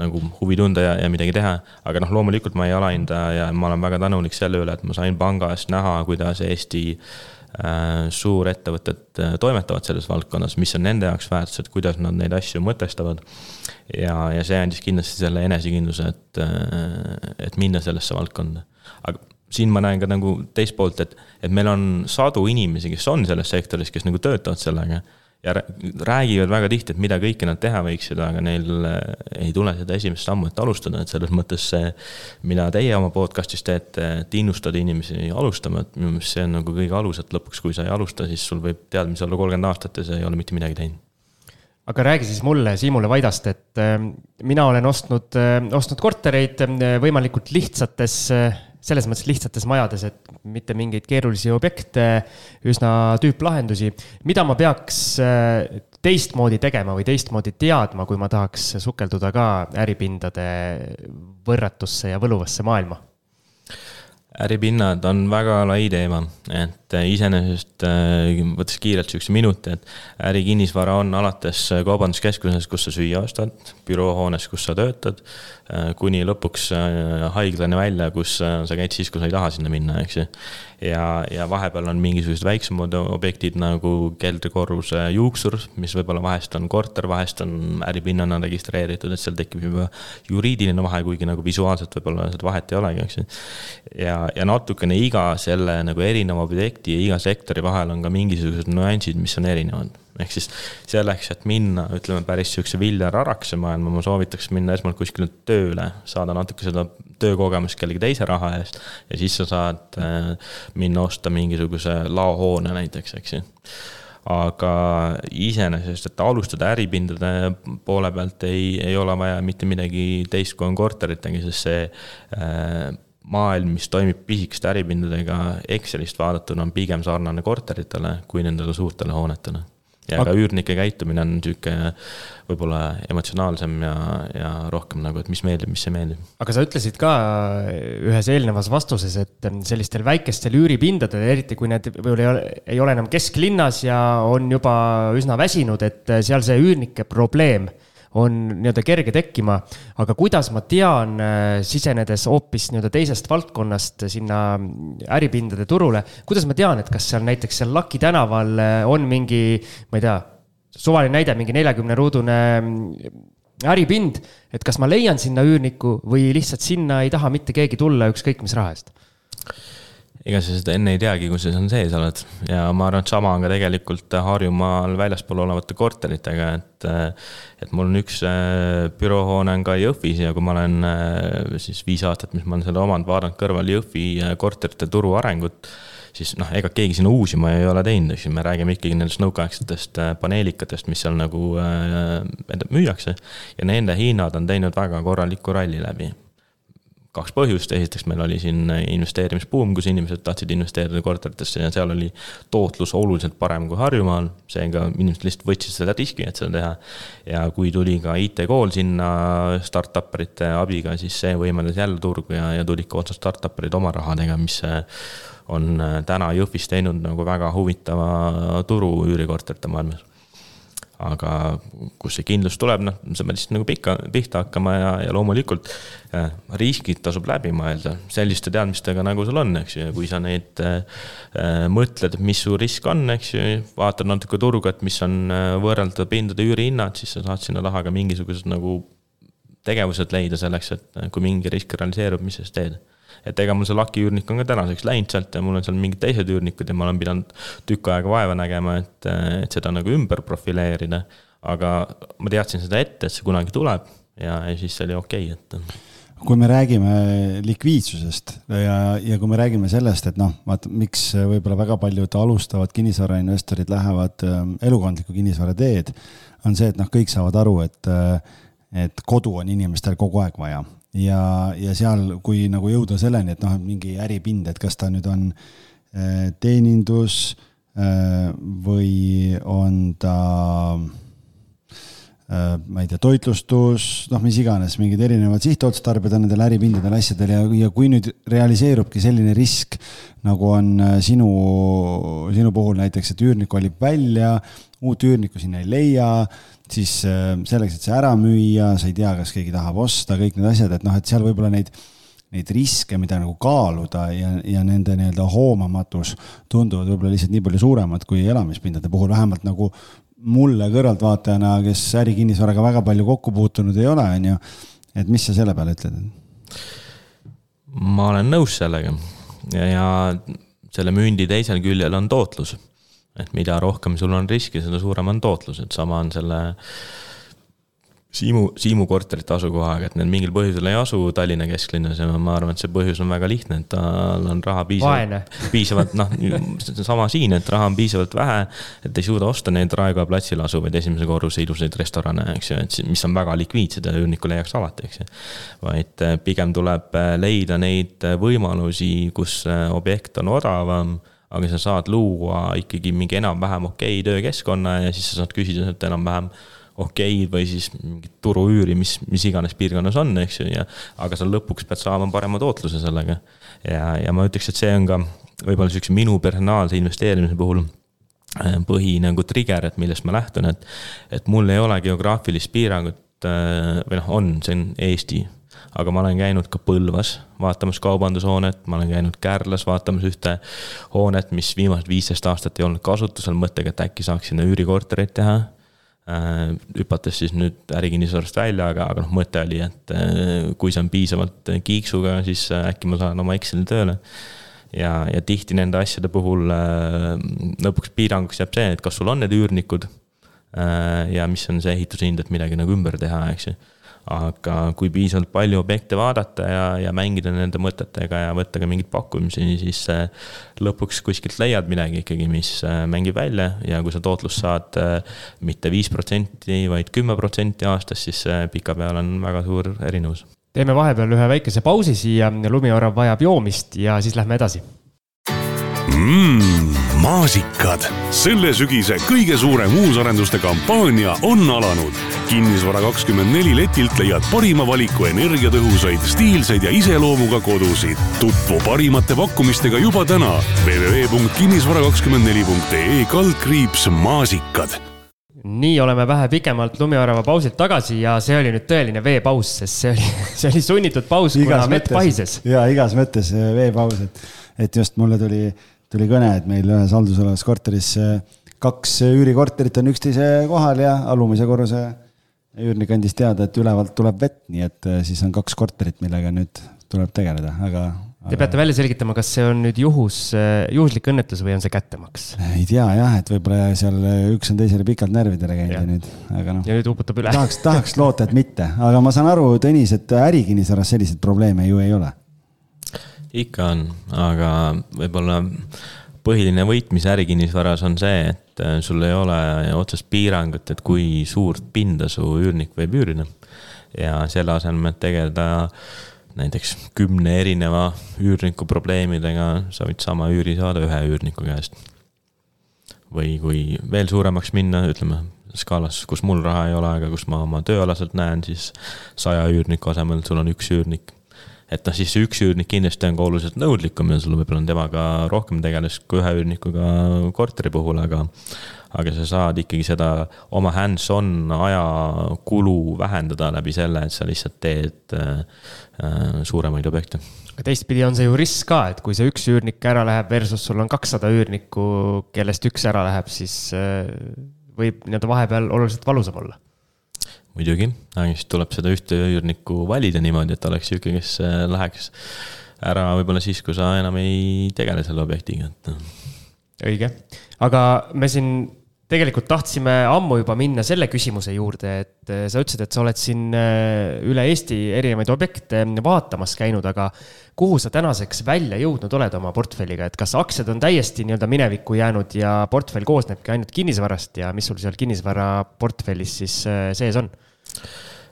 nagu huvi tunda ja, ja midagi teha. aga noh, loomulikult ma ei alahinda ja ma olen väga tänulik selle üle, et ma sain pangast näha, kuidas Eesti äh, suurettevõtted äh, toimetavad selles valdkonnas, mis on nende jaoks väärtused, kuidas nad neid asju mõtestavad ja, ja see andis kindlasti selle enesekindluse, et, äh, et minna sellesse valdkonda. aga siin ma näen ka nagu teist poolt, et, et meil on sadu inimesi, kes on selles sektoris, kes nagu töötavad sellega. Ja räägivad väga tihti, et mida kõike nad teha võiksid, aga neil äh, ei tule seda esimest sammu, et alustada, et selles mõttes see. mida teie oma podcast'is teete, et innustada inimesi alustama, et minu meelest see on nagu kõige alus, et lõpuks, kui sa ei alusta, siis sul võib teadmisi olla kolmkümmend aastat ja sa ei ole mitte midagi teinud aga räägi siis mulle, Siimule Vaidast, et äh, mina olen ostnud, äh, ostnud kortereid võimalikult lihtsates, selles mõttes lihtsates majades, et mitte mingeid keerulisi objekte, üsna tüüplahendusi. mida ma peaks teistmoodi tegema või teistmoodi teadma, kui ma tahaks sukelduda ka äripindade võrratusse ja võluvasse maailma? äripinnad on väga lai teema, et iseenesest võttes kiirelt sihukese minuti, et ärikinnisvara on alates kaubanduskeskuses, kus sa süüa ostad, büroohoones, kus sa töötad, kuni lõpuks haiglani välja, kus sa käid siis, kui sa ei taha sinna minna, eks ju ja, ja vahepeal on mingisugused väiksemad objektid nagu keldrikorruse juuksur, mis võib-olla vahest on korter, vahest on äripinnana registreeritud, et seal tekib juba juriidiline vahe, kuigi nagu visuaalselt võib-olla seda vahet ei olegi, eks ju. ja, ja natukene iga selle nagu erineva objekti keti ja iga sektori vahel on ka mingisugused nüansid, mis on erinevad. ehk siis selleks, et minna, ütleme päris sihukese Viljar Arakse maailma, ma soovitaks minna esmalt kuskile tööle, saada natuke seda töökogemust kellegi teise raha eest. ja siis sa saad äh, minna osta mingisuguse laohoone näiteks, eks ju aga iseenesest, et alustada äripindade poole pealt ei, ei ole vaja mitte midagi teist, kui on korteritega, sest see äh, maailm, mis toimib pisikeste äripindadega Excelist vaadatuna, on pigem sarnane korteritele kui nendele suurtele hoonetele. ja ka üürnike käitumine on sihuke võib-olla emotsionaalsem ja, ja rohkem nagu, et mis meeldib, mis ei meeldi. aga sa ütlesid ka ühes eelnevas vastuses, et sellistel väikestel üüripindadel, eriti kui need võib-olla ei ole, ei ole enam kesklinnas ja on juba üsna väsinud, et seal see üürnike probleem on nii-öelda kerge tekkima. aga kuidas ma tean, äh, sisenedes hoopis nii-öelda teisest valdkonnast sinna äripindade turule, kuidas ma tean, et kas seal näiteks seal Laki tänaval äh, on mingi, ma ei tea, suvaline näide, mingi neljakümne ruudune mm, äripind, et kas ma leian sinna üürniku või lihtsalt sinna ei taha mitte keegi tulla ükskõik mis raha eest ega sa seda enne ei teagi, kui sa seal sees oled ja ma arvan, et sama on ka tegelikult Harjumaal väljaspool olevate korteritega, et. et mul on üks äh, büroohoone on ka Jõhvis ja kui ma olen äh, siis viis aastat, mis ma olen selle omanud, vaadanud kõrval Jõhvi äh, korterite turu arengut siis noh, ega keegi sinna uusima ei ole teinud, eks ju, me räägime ikkagi nendest nõukaaegsetest paneelikatest, mis seal nagu äh, müüakse. ja nende hinnad on teinud väga korraliku ralli läbi kaks põhjust, esiteks meil oli siin investeerimisbuum, kus inimesed tahtsid investeerida korteritesse ja seal oli tootlus oluliselt parem kui Harjumaal. seega inimesed lihtsalt võtsid seda riski, et seda teha. ja kui tuli ka IT-kool sinna startup erite abiga, siis see võimaldas jälle turgu ja, ja tulid ka otsa startup erid oma rahadega, mis on täna Jõhvis teinud nagu väga huvitava turu üürikorterite maailmas aga kust see kindlus tuleb, noh, sa pead lihtsalt nagu pikka, pihta hakkama ja, ja loomulikult äh, riskid tasub läbi mõelda. Selliste teadmistega, nagu sul on, eks ju, ja kui sa neid äh, mõtled, mis su risk on, eks ju, vaatad natuke turgu, et mis on võrreldavad pindade üürihinnad, siis sa saad sinna taha ka mingisugused nagu tegevused leida selleks, et kui mingi risk realiseerub, mis sa siis teed et ega mul see Lucky üürnik on ka tänaseks läinud sealt ja mul on seal mingid teised üürnikud ja ma olen pidanud tükk aega vaeva nägema, et, et seda nagu ümber profileerida. aga ma teadsin seda ette, et see kunagi tuleb ja, ja siis oli okei okay,, et kui me räägime likviidsusest ja, ja kui me räägime sellest, et noh, vaata, miks võib-olla väga paljud alustavad kinnisvarainvestorid lähevad ähm, elukondliku kinnisvara teed, on see, et noh, kõik saavad aru, et, äh, et kodu on inimestel kogu aeg vaja ja, ja seal, kui nagu jõuda selleni, et noh, mingi äripind, et kas ta nüüd on äh, teenindus äh, või on ta äh, ma ei tea, toitlustus, noh, mis iganes, mingid erinevad sihtotstarbed on nendel äripindadel, asjadel ja, ja kui nüüd realiseerubki selline risk, nagu on sinu, sinu puhul näiteks, et üürnik valib välja, uut üürnikku sinna ei leia siis äh, selleks, et see ära müüa, sa ei tea, kas keegi tahab osta, kõik need asjad, et noh, et seal võib-olla neid, neid riske, mida nagu kaaluda ja, ja nende nii-öelda hoomamatus tunduvad võib-olla lihtsalt nii palju suuremad kui elamispindade puhul, vähemalt nagu mulle kõrvaltvaatajana, kes ärikinnisvaraga väga palju kokku puutunud ei ole, on ju. et mis sa selle peale ütled? ma olen nõus sellega ja, ja selle mündi teisel küljel on tootlus et mida rohkem sul on riski, seda suurem on tootlus, et sama on selle Siimu, Siimu korterite asukohaga, et need mingil põhjusel ei asu Tallinna kesklinnas ja ma arvan, et see põhjus on väga lihtne, et tal on raha piisavalt, piisavalt noh, sama siin, et raha on piisavalt vähe. et ei suuda osta neid Raekoja platsil asuvaid esimese korruse ilusaid restorane, eks ju, et mis on väga likviidsed ja üürniku leiaks alati, eks ju. vaid eh, pigem tuleb eh, leida neid võimalusi, kus objekt on odavam aga sa saad luua ikkagi mingi enam-vähem okei töökeskkonna ja siis sa saad küsida sealt enam-vähem okeid või siis mingit turuüüri, mis, mis iganes piirkonnas on, eks ju, ja aga sa lõpuks pead saama parema tootluse sellega. ja, ja ma ütleks, et see on ka võib-olla siukse minu personaalse investeerimise puhul äh, põhi nagu trigger, et millest ma lähtun, et, et mul ei ole geograafilist piirangut äh, või noh, on, see on Eesti aga ma olen käinud ka Põlvas vaatamas kaubandushoonet, ma olen käinud Kärlas vaatamas ühte hoonet, mis viimased viisteist aastat ei olnud kasutusel, mõttega, et äkki saaks sinna üürikortereid teha äh, hüpates siis nüüd ärikinnisvarast välja, aga, aga noh, mõte oli, et äh, kui see on piisavalt kiiksuga, siis äh, äkki ma saan oma Exceli tööle. ja, ja tihti nende asjade puhul lõpuks piiranguks jääb see, et kas sul on need üürnikud ja mis on see ehituse hind, et midagi nagu ümber teha, eks ju aga kui piisavalt palju objekte vaadata ja, ja mängida nende mõtetega ja võtta ka mingeid pakkumisi, siis äh, lõpuks kuskilt leiad midagi ikkagi, mis äh, mängib välja. Ja kui sa tootlust saad äh, mitte viis protsenti, vaid kümme protsenti aastas, siis pikapeal on väga suur erinevus. teeme vahepeal ühe väikese pausi siia, lumiorav vajab joomist ja siis lähme edasi mmm, maasikad. selle sügise kõige suurem uusarenduste kampaania on alanud. kinnisvara kakskümmend neli letilt leiad parima valiku energiatõhusaid, stiilseid ja iseloomuga kodusid. tutvu parimate pakkumistega juba täna www.kinnisvara24.ee kaldkriips maasikad nii oleme vähe pikemalt lumiorava pausilt tagasi ja see oli nüüd tõeline veepaus, sest see oli, see oli sunnitud paus, kuna vett pahises. ja igas mõttes veepaus, et, et just mulle tuli tuli kõne, et meil ühes haldusalas korteris kaks üürikorterit on üksteise kohal ja alumise korruse üürnik andis teada, et ülevalt tuleb vett, nii et äh, siis on kaks korterit, millega nüüd tuleb tegeleda, aga. Te peate välja selgitama, kas see on nüüd juhus, äh, juhuslik õnnetus või on see kättemaks? ei tea jah, et võib-olla seal üks on teisele pikalt närvidele käinud ja nüüd, aga noh. ja nüüd uputab üle. tahaks, tahaks loota, et mitte, aga ma saan aru, Tõnis, et ärikinnisvaras selliseid probleeme ju ei ole ikka on, aga võib-olla põhiline võit, mis ärikinnisvaras on see, et äh, sul ei ole otsest piirangut, et kui suurt pinda su üürnik võib üürida. ja selle asemel, et tegeleda näiteks kümne erineva üürniku probleemidega, sa võid sama üüri saada ühe üürniku käest. või kui veel suuremaks minna, ütleme skaalas, kus mul raha ei ole, aga kus ma oma tööalaselt näen, siis saja üürniku asemel sul on üks üürnik et noh, siis see üks üürnik kindlasti on ka oluliselt nõudlikum ja sul võib-olla on temaga rohkem tegelust kui ühe üürnikuga korteri puhul, aga aga sa saad ikkagi seda oma hands-on ajakulu vähendada läbi selle, et sa lihtsalt teed äh, suuremaid objekte. aga teistpidi on see ju risk ka, et kui see üks üürnik ära läheb versus sul on kakssada üürnikku, kellest üks ära läheb, siis äh, võib nii-öelda vahepeal oluliselt valusam olla muidugi, aga siis tuleb seda ühte üürnikku valida niimoodi, et oleks sihuke, kes äh, läheks ära võib-olla siis, kui sa enam ei tegele selle objektiga, et. Noh. õige, aga me siin tegelikult tahtsime ammu juba minna selle küsimuse juurde, et äh, sa ütlesid, et sa oled siin äh, üle Eesti erinevaid objekte vaatamas käinud, aga kuhu sa tänaseks välja jõudnud oled oma portfelliga, et kas aktsiad on täiesti nii-öelda minevikku jäänud ja portfell koosnebki ainult kinnisvarast ja mis sul seal kinnisvaraportfellis siis äh, sees on?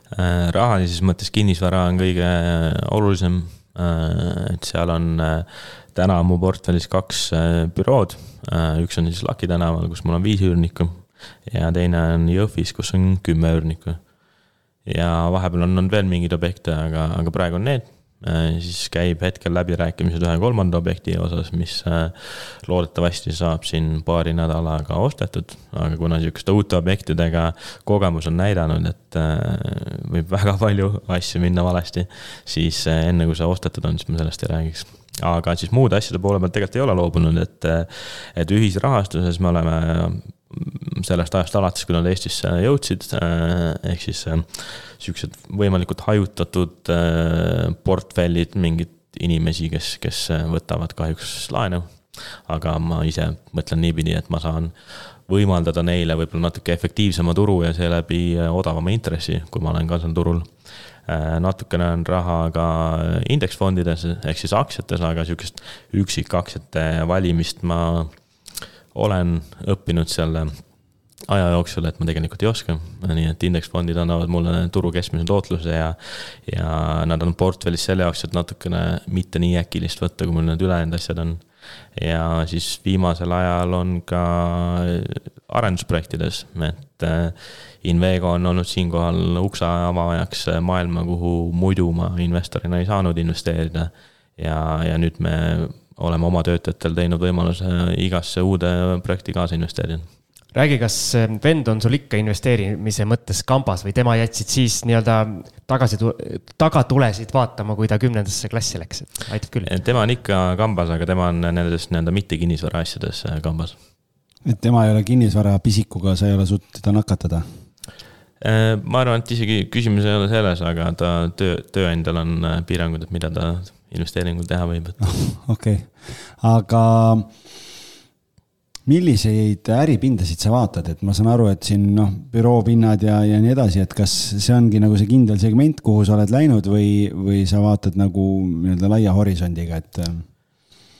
rahalises mõttes kinnisvara on kõige olulisem, et seal on täna on mu portfellis kaks bürood Äh, üks on siis Laki tänaval, kus mul on viis üürnikku ja teine on Jõhvis, kus on kümme üürnikku. ja vahepeal on olnud veel mingeid objekte, aga, aga praegu on need. Äh, siis käib hetkel läbirääkimised ühe kolmanda objekti osas, mis äh, loodetavasti saab siin paari nädalaga ostetud. aga kuna sihukeste uute objektidega kogemus on näidanud, et võib väga palju asju minna valesti, siis enne kui see ostetud on, siis ma sellest ei räägiks aga siis muude asjade poole pealt tegelikult ei ole loobunud, et, et ühisrahastuses me oleme sellest ajast alates, kui nad Eestisse jõudsid, ehk siis siuksed võimalikult hajutatud portfellid, mingid inimesi, kes, kes võtavad kahjuks laenu. aga ma ise mõtlen niipidi, et ma saan võimaldada neile võib-olla natuke efektiivsema turu ja seeläbi odavama intressi, kui ma olen ka seal turul Äh, natukene on raha ka indeksfondides ehk siis aktsiates, aga sihukest üksikaktsiate valimist ma olen õppinud selle aja jooksul, et ma tegelikult ei oska. nii et indeksfondid annavad mulle turu keskmise tootluse ja, ja nad on portfellis selle jaoks, et natukene mitte nii äkilist võtta, kui mul need ülejäänud asjad on. ja siis viimasel ajal on ka arendusprojektides, et Invego on olnud siinkohal ukse avajaks maailma, kuhu muidu ma investorina ei saanud investeerida. ja, ja nüüd me oleme oma töötajatel teinud võimaluse igasse uude projekti kaasa investeerida räägi, kas vend on sul ikka investeerimise mõttes kambas või tema jätsid siis nii-öelda tagasi, tagatulesid vaatama, kui ta kümnendasse klassi läks, et aitab küll? tema on ikka kambas, aga tema on nendes nii-öelda mitte kinnisvara asjades kambas. et tema ei ole kinnisvara pisikuga, sa ei ole suutnud teda nakatada? Äh, ma arvan, et isegi küsimus ei ole selles, aga ta töö, tööandjal on äh, piirangud, et mida ta investeeringul teha võib, et. okei aga milliseid äripindasid sa vaatad, et ma saan aru, et siin noh, büroopinnad ja, ja nii edasi, et kas see ongi nagu see kindel segment, kuhu sa oled läinud või, või sa vaatad nagu nii-öelda laia horisondiga, et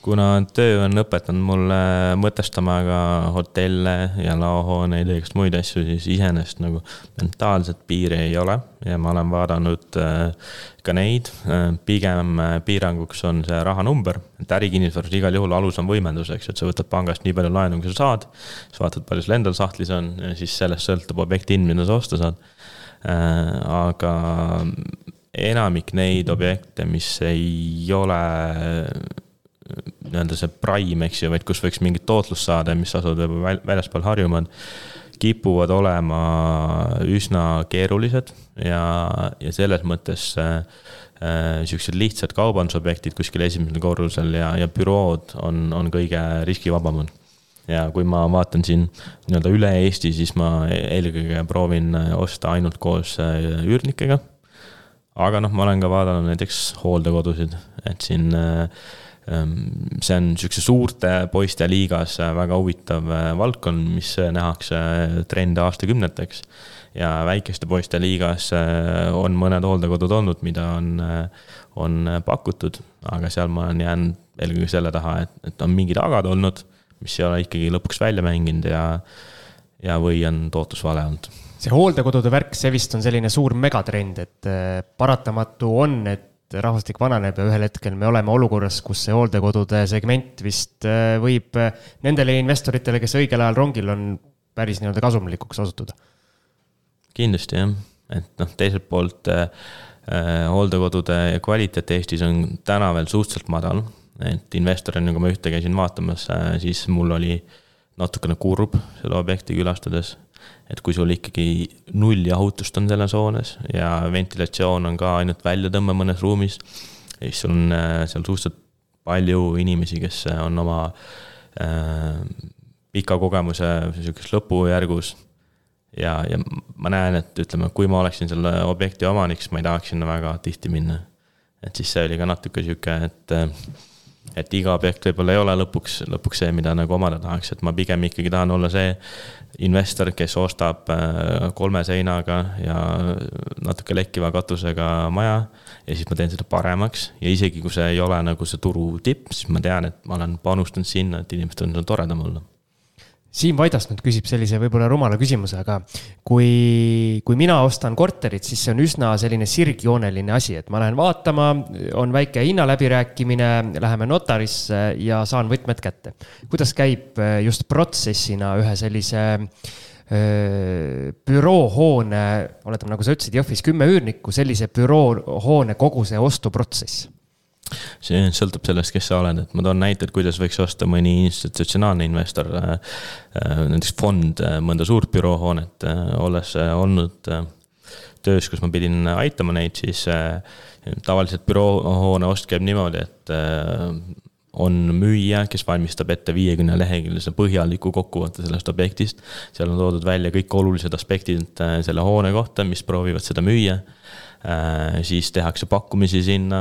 kuna töö on õpetanud mulle mõtestama ka hotelle ja laohooneid ja igast muid asju, siis iseenesest nagu mentaalset piiri ei ole ja ma olen vaadanud äh, ka neid. Äh, pigem äh, piiranguks on see rahanumber, et ärikinnisvaras igal juhul alus on võimendus, eks et sa võtad pangast nii palju laenu, kui sa saad. siis vaatad, palju sul endal sahtlis on ja siis sellest sõltub objekti hind, mida sa osta saad. aga enamik neid objekte, mis ei ole nii-öelda see prime, eks ju, vaid kus võiks mingit tootlust saada, mis asuvad võib-olla väljaspool Harjumaad, kipuvad olema üsna keerulised ja, ja selles mõttes äh, äh, siuksed lihtsad kaubandusobjektid kuskil esimesel korrusel ja, ja bürood on, on kõige riskivabamad ja kui ma vaatan siin nii-öelda üle Eesti, siis ma eelkõige proovin osta ainult koos äh, üürnikega. aga noh, ma olen ka vaadanud näiteks hooldekodusid, et siin äh, see on sihukese suurte poiste liigas äh, väga huvitav äh, valdkond, mis äh, nähakse trende aastakümneteks. ja väikeste poiste liigas on mõned hooldekodud olnud, mida on, on pakutud, aga seal ma olen jäänud eelkõige selle taha, et, et on mingid agad olnud, mis ei ole ikkagi lõpuks välja mänginud ja, ja või on tootlus vale olnud see hooldekodude värk, see vist on selline suur megatrend, et paratamatu on, et rahvastik vananeb ja ühel hetkel me oleme olukorras, kus see hooldekodude segment vist äh, võib äh, nendele investoritele, kes õigel ajal rongil on, päris nii-öelda kasumlikuks osutuda. kindlasti jah, et noh, teiselt poolt äh, äh, hooldekodude kvaliteet Eestis on täna veel suhteliselt madal. et investorina, kui ma ühte käisin vaatamas äh,, siis mul oli natukene kurb selle objekti külastades et kui sul ikkagi null jahutust on selles hoones ja ventilatsioon on ka ainult väljatõmme mõnes ruumis, siis sul on äh, seal suhteliselt palju inimesi, kes on oma äh, pika kogemuse sihukeses lõpujärgus. ja, ja ma näen, et ütleme, kui ma oleksin selle objekti omanik, siis ma ei tahaks sinna väga tihti minna. et siis see oli ka natuke sihuke, et äh, et iga objekt võib-olla ei ole lõpuks, lõpuks see, mida nagu omada tahaks, et ma pigem ikkagi tahan olla see investor, kes ostab äh, kolme seinaga ja natuke lekkiva katusega maja. ja siis ma teen seda paremaks ja isegi kui see ei ole nagu see turu tipp, siis ma tean, et ma olen panustanud sinna, et inimestel on toredam olla Siim Vaidast nüüd küsib sellise võib-olla rumala küsimuse, aga kui, kui mina ostan korterit, siis see on üsna selline sirgjooneline asi, et ma lähen vaatama, on väike hinnaläbirääkimine, läheme notarisse ja saan võtmed kätte. kuidas käib äh, just protsessina ühe sellise äh, büroohoone, oletame, nagu sa ütlesid, Jõhvis kümme üürnikku, sellise büroohoone kogu see ostuprotsess see sõltub sellest, kes sa oled, et ma toon näite, et kuidas võiks osta mõni institutsionaalne investor, äh, äh, näiteks fond, äh, mõnda suurt büroohoonet, olles olnud töös, kus ma pidin aitama neid, siis tavaliselt büroohoone ost käib niimoodi, et on müüja, kes valmistab ette viiekümne leheküljelise põhjaliku kokkuvõtte sellest objektist. seal on toodud välja kõik olulised aspektid selle hoone kohta, mis proovivad seda müüa siis tehakse pakkumisi sinna,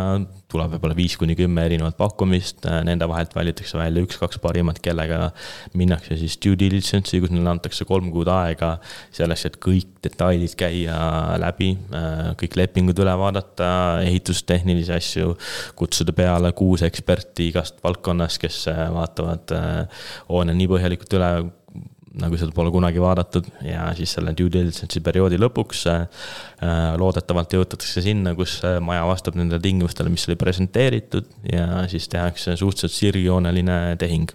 tuleb võib-olla viis kuni kümme erinevat pakkumist, äh, nende vahelt valitakse välja üks-kaks parimat, kellega minnakse siis due diligence'i, kus neile antakse kolm kuud aega selleks, et kõik detailid käia läbi, äh, kõik lepingud üle vaadata, ehitustehnilisi asju, kutsuda peale kuus eksperti igast valdkonnast, kes vaatavad hoone nii põhjalikult üle, nagu seda pole kunagi vaadatud ja siis selle due diligence'i perioodi lõpuks äh, loodetavalt jõutatakse sinna, kus äh, maja vastab nendele tingimustele, mis oli presenteeritud ja siis tehakse suhteliselt sirgjooneline tehing.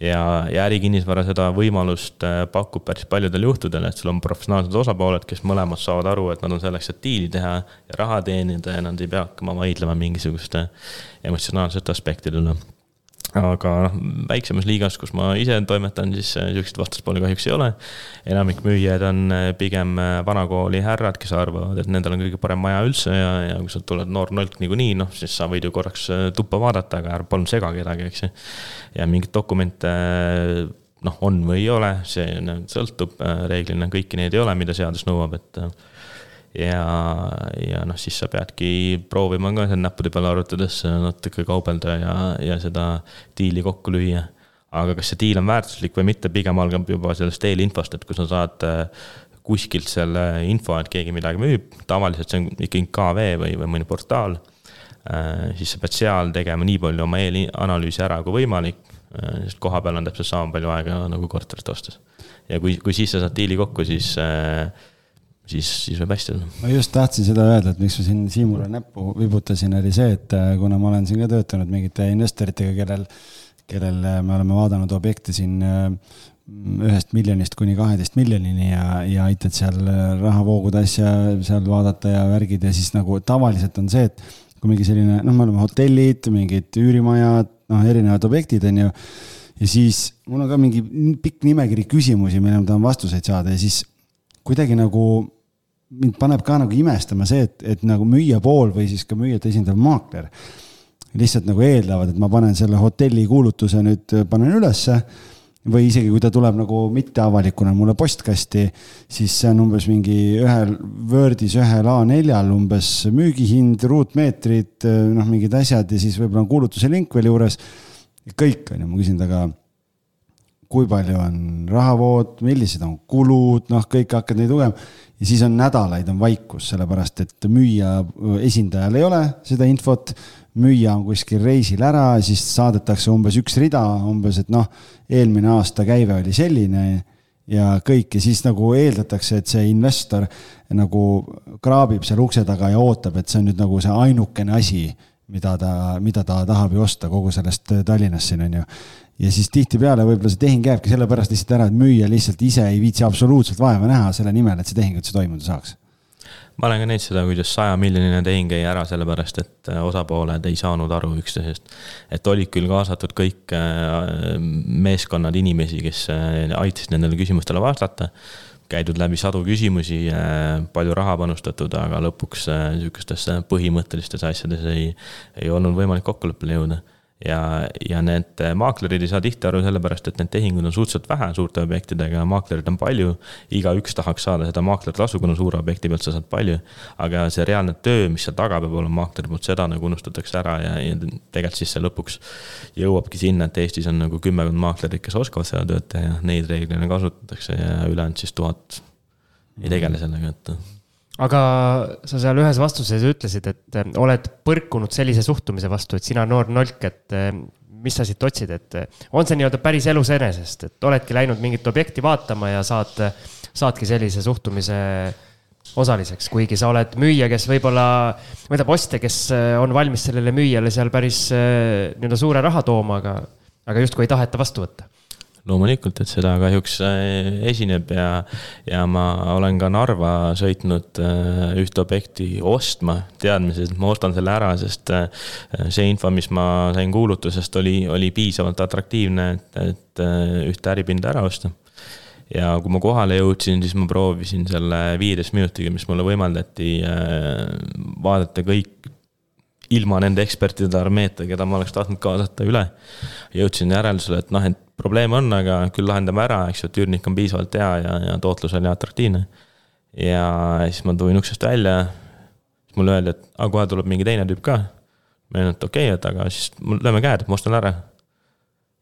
ja, ja ärikinnisvara seda võimalust äh, pakub päris paljudel juhtudel, et sul on professionaalsed osapooled, kes mõlemad saavad aru, et nad on selleks, et diili teha ja raha teenida ja nad ei pea hakkama vaidlema mingisuguste emotsionaalsete aspektide üle aga noh, väiksemas liigas, kus ma ise toimetan, siis äh, siukseid vastaspooli kahjuks ei ole. enamik müüjaid on äh, pigem äh, vanakooli härrad, kes arvavad, et nendel on kõige parem maja üldse ja, ja kui sa tuled noor nolk niikuinii, noh, siis sa võid ju korraks tuppa vaadata, aga ära palun sega kedagi, eks ju. ja mingeid dokumente noh, on või ei ole, see sõltub, reeglina kõiki neid ei ole, mida seadus nõuab, et ja, ja noh, siis sa peadki proovima ka seal näppude peal arvutades natuke kaubelda ja, ja seda diili kokku lüüa. aga kas see diil on väärtuslik või mitte, pigem algab juba sellest eelinfost, et kui sa saad äh, kuskilt selle info, et keegi midagi müüb, tavaliselt see on ikkagi KV või, või mõni portaal. Äh, siis sa pead seal tegema nii palju oma eelanalüüsi ära kui võimalik, äh, sest kohapeal on täpselt sama palju aega nagu korterit ostes. ja kui, kui siis sa saad diili kokku, siis siis, siis võib hästi olla. ma just tahtsin seda öelda, et miks ma siin Siimule näppu vibutasin, oli see, et äh, kuna ma olen siin ka töötanud mingite investoritega, kellel, kellel äh, me oleme vaadanud objekte siin äh, ühest miljonist kuni kaheteist miljonini ja, ja aitad seal rahavoogude asja seal vaadata ja värgid ja siis nagu tavaliselt on see, et kui mingi selline, noh, me oleme hotellid, mingid üürimajad, noh, erinevad objektid, on ju. ja siis mul on ka mingi pikk nimekiri küsimusi, millele ma tahan vastuseid saada ja siis kuidagi nagu mind paneb ka nagu imestama see, et, et nagu müüja pool või siis ka müüjat esindav maakler lihtsalt nagu eeldavad, et ma panen selle hotelli kuulutuse nüüd, panen ülesse või isegi kui ta tuleb nagu mitteavalikuna mulle postkasti, siis see on umbes mingi ühel Wordis ühel A4-l umbes müügihind, ruutmeetrid, noh, mingid asjad ja siis võib-olla on kuulutuse link veel juures. kõik on ju, ma küsin ta ka kui palju on rahavood, millised on kulud, noh, kõik hakkad neid lugema. Ja siis on nädalaid on vaikus, sellepärast et müüja esindajal ei ole seda infot. müüja on kuskil reisil ära, siis saadetakse umbes üks rida umbes, et noh, eelmine aasta käive oli selline ja kõik ja siis nagu eeldatakse, et see investor nagu kraabib seal ukse taga ja ootab, et see on nüüd nagu see ainukene asi, mida ta, mida ta tahab ju osta kogu sellest Tallinnast siin on ju ja siis tihtipeale võib-olla see tehing jääbki sellepärast lihtsalt ära, et müüja lihtsalt ise ei viitsi absoluutselt vaeva näha selle nimel, et see tehing üldse toimuda saaks. ma olen ka näinud seda, kuidas sajamiljoniline tehing jäi ära sellepärast, et äh, osapooled ei saanud aru üksteisest. et olid küll kaasatud kõik äh, meeskonnad inimesi, kes äh, aitasid nendele küsimustele vastata käidud läbi sadu küsimusi, palju raha panustatud, aga lõpuks sihukestes põhimõttelistes asjades ei, ei olnud võimalik kokkuleppele jõuda ja, ja need maaklerid ei saa tihti aru sellepärast, et need tehingud on suhteliselt vähe suurte objektidega, maaklerid on palju. igaüks tahaks saada seda maaklertasu, kuna suure objekti pealt sa saad palju. aga see reaalne töö, mis seal taga peab olema maakleri poolt, seda nagu unustatakse ära ja, ja tegelikult siis see lõpuks jõuabki sinna, et Eestis on nagu kümmekond maaklerit, kes oskavad seda tööd teha neid reeglina kasutatakse ja ülejäänud siis tuhat ei tegele sellega, et aga sa seal ühes vastuses ütlesid, et eh, oled põrkunud sellise suhtumise vastu, et sina noor nolk, et eh, mis sa siit otsid, et eh, on see nii-öelda päris elus enesest, et oledki läinud mingit objekti vaatama ja saad, saadki sellise suhtumise osaliseks, kuigi sa oled müüja, kes võib-olla, võtab ostja, kes on valmis sellele müüjale seal päris nii-öelda suure raha tooma, aga, aga justkui ei taheta vastu võtta loomulikult, et seda kahjuks äh, esineb ja, ja ma olen ka Narva sõitnud äh, ühte objekti ostma, teadmises, et ma ostan selle ära, sest äh, see info, mis ma sain kuulutusest, oli, oli piisavalt atraktiivne, et, et ühte äripinda ära osta. Ja kui ma kohale jõudsin, siis ma proovisin selle viieteist minutiga, mis mulle võimaldati, vaadata kõik ilma nende ekspertide armeeta, keda ma oleks tahtnud kaasata üle. jõudsin järeldusele, et noh, et probleem on, aga küll lahendame ära, eks ju, et üürnik on piisavalt hea ja, ja tootlus oli atraktiivne. ja siis ma tulin uksest välja, siis mulle öeldi, et aga kohe tuleb mingi teine tüüp ka. ma ütlesin, et okei okay,, et aga siis lööme käed, ma ostan ära.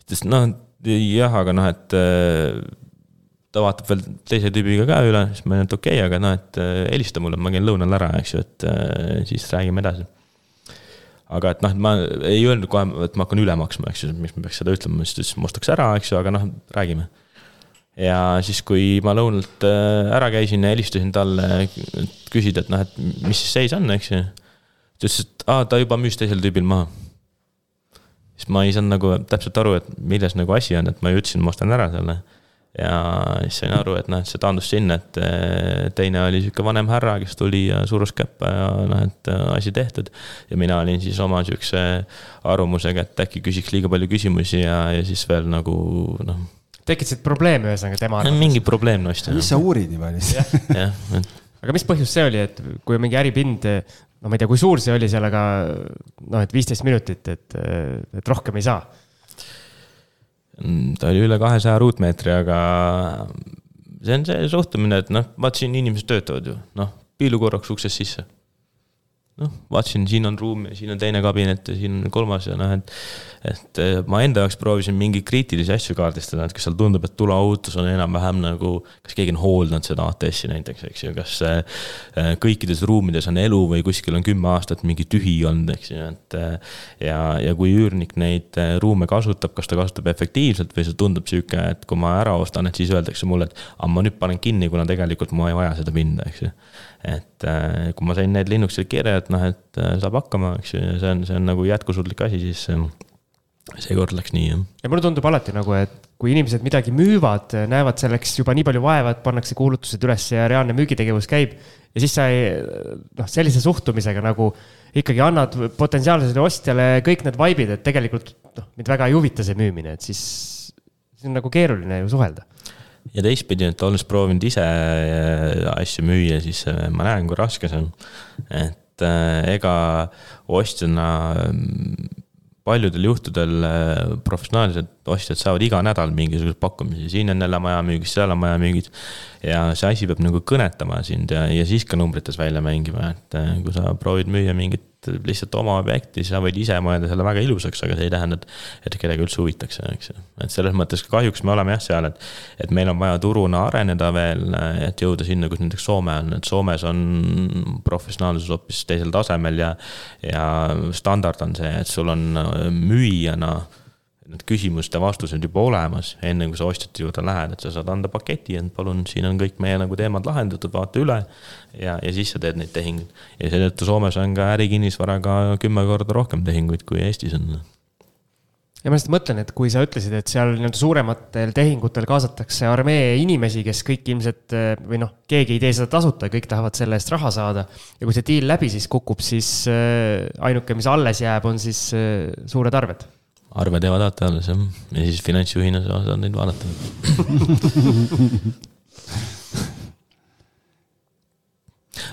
ütles, noh, jah, aga noh, et ta vaatab veel teise tüübiga ka üle, siis ma ütlesin, et okei okay,, aga noh, et helista mulle, ma käin lõunal ära, eks ju, et siis räägime edasi aga et noh, et ma ei öelnud kohe, et ma hakkan üle maksma, eks ju, miks ma peaks seda ütlema, siis ta ütles, ma ostaks ära, eks ju, aga noh, räägime. ja siis, kui ma lõunalt äh, ära käisin ja helistasin talle, küsida, et noh, et mis siis seis on, eks ju. ta ütles, et aa, ta juba müüs teisel tüübil maha. siis ma ei saanud nagu täpselt aru, et milles nagu asi on, et ma ju ütlesin, ma ostan ära selle ja siis sain aru, et noh, et see taandus sinna, et eh, teine oli sihuke vanem härra, kes tuli ja surus käppa ja noh, et eh, asi tehtud. ja mina olin siis oma sihukese arvamusega, et äkki küsiks liiga palju küsimusi ja, ja siis veel nagu noh. tekitasid probleeme ühesõnaga tema arvates? mingi probleem nost no,. mis sa uurid nii palju? jah, et aga mis põhjus see oli, et kui mingi äripind, no ma ei tea, kui suur see oli seal, aga noh, et viisteist minutit, et, et rohkem ei saa ta oli üle kahesaja ruutmeetri, aga see on see suhtumine, et noh, vaat siin inimesed töötavad ju, noh, piilu korraks uksest sisse noh, vaatasin, siin on ruum ja siin on teine kabinet ja siin on kolmas ja noh, et. et ma enda jaoks proovisin mingeid kriitilisi asju kaardistada, et kas seal tundub, et tuleohutus on enam-vähem nagu. kas keegi on hooldanud seda ATS-i näiteks, eks ju, kas äh, kõikides ruumides on elu või kuskil on kümme aastat mingi tühi olnud, eks ju, et. Äh, ja, ja kui üürnik neid ruume kasutab, kas ta kasutab efektiivselt või see tundub sihuke, et kui ma ära ostan, et siis öeldakse mulle, et. aga ma nüüd panen kinni, kuna tegelikult ma ei vaja seda pinda, eks ju et äh, kui ma sain need linnukesed kirja, et noh, et äh, saab hakkama, eks ju, ja see on, see on nagu jätkusuutlik asi, siis seekord läks nii, jah. ja mulle tundub alati nagu, et kui inimesed midagi müüvad, näevad selleks juba nii palju vaeva, et pannakse kuulutused üles ja reaalne müügitegevus käib. ja siis sa ei, noh, sellise suhtumisega nagu ikkagi annad potentsiaalsele ostjale kõik need vaibid, et tegelikult noh, mind väga ei huvita see müümine, et siis see on nagu keeruline ju suhelda ja teistpidi, et olles proovinud ise äh, asju müüa, siis äh, ma näen, kui raske see on. et äh, ega ostjana mm, paljudel juhtudel professionaalsed ostjad saavad iga nädal mingisuguseid pakkumisi, siin on jälle majamüügis, seal on majamüügid. ja see asi peab nagu kõnetama sind ja, ja siis ka numbrites välja mängima, et kui sa proovid müüa mingit lihtsalt oma objekti, sa võid ise mõelda selle väga ilusaks, aga see ei tähenda, et, et kedagi üldse huvitaks, eks ju. et selles mõttes kahjuks me oleme jah seal, et, et meil on vaja turuna areneda veel, et jõuda sinna, kus näiteks Soome on, et Soomes on professionaalsus hoopis teisel tasemel ja, ja standard on see, et sul on müüjana need küsimuste vastused juba olemas, enne kui sa ostjate juurde lähed, et sa saad anda paketi, et palun, siin on kõik meie nagu teemad lahendatud, vaata üle. ja, ja siis sa teed neid tehinguid ja seetõttu Soomes on ka ärikinnisvaraga kümme korda rohkem tehinguid, kui Eestis on ja ma lihtsalt mõtlen, et kui sa ütlesid, et seal nii-öelda suurematel tehingutel kaasatakse armee inimesi, kes kõik ilmselt või noh, keegi ei tee seda tasuta, kõik tahavad selle eest raha saada. ja kui see diil läbi siis kukub, siis äh, ainuke, mis alles jääb, on siis äh, suured arved arved jäävad alati alles jah, ja siis finantsjuhina sa saad neid vaadata.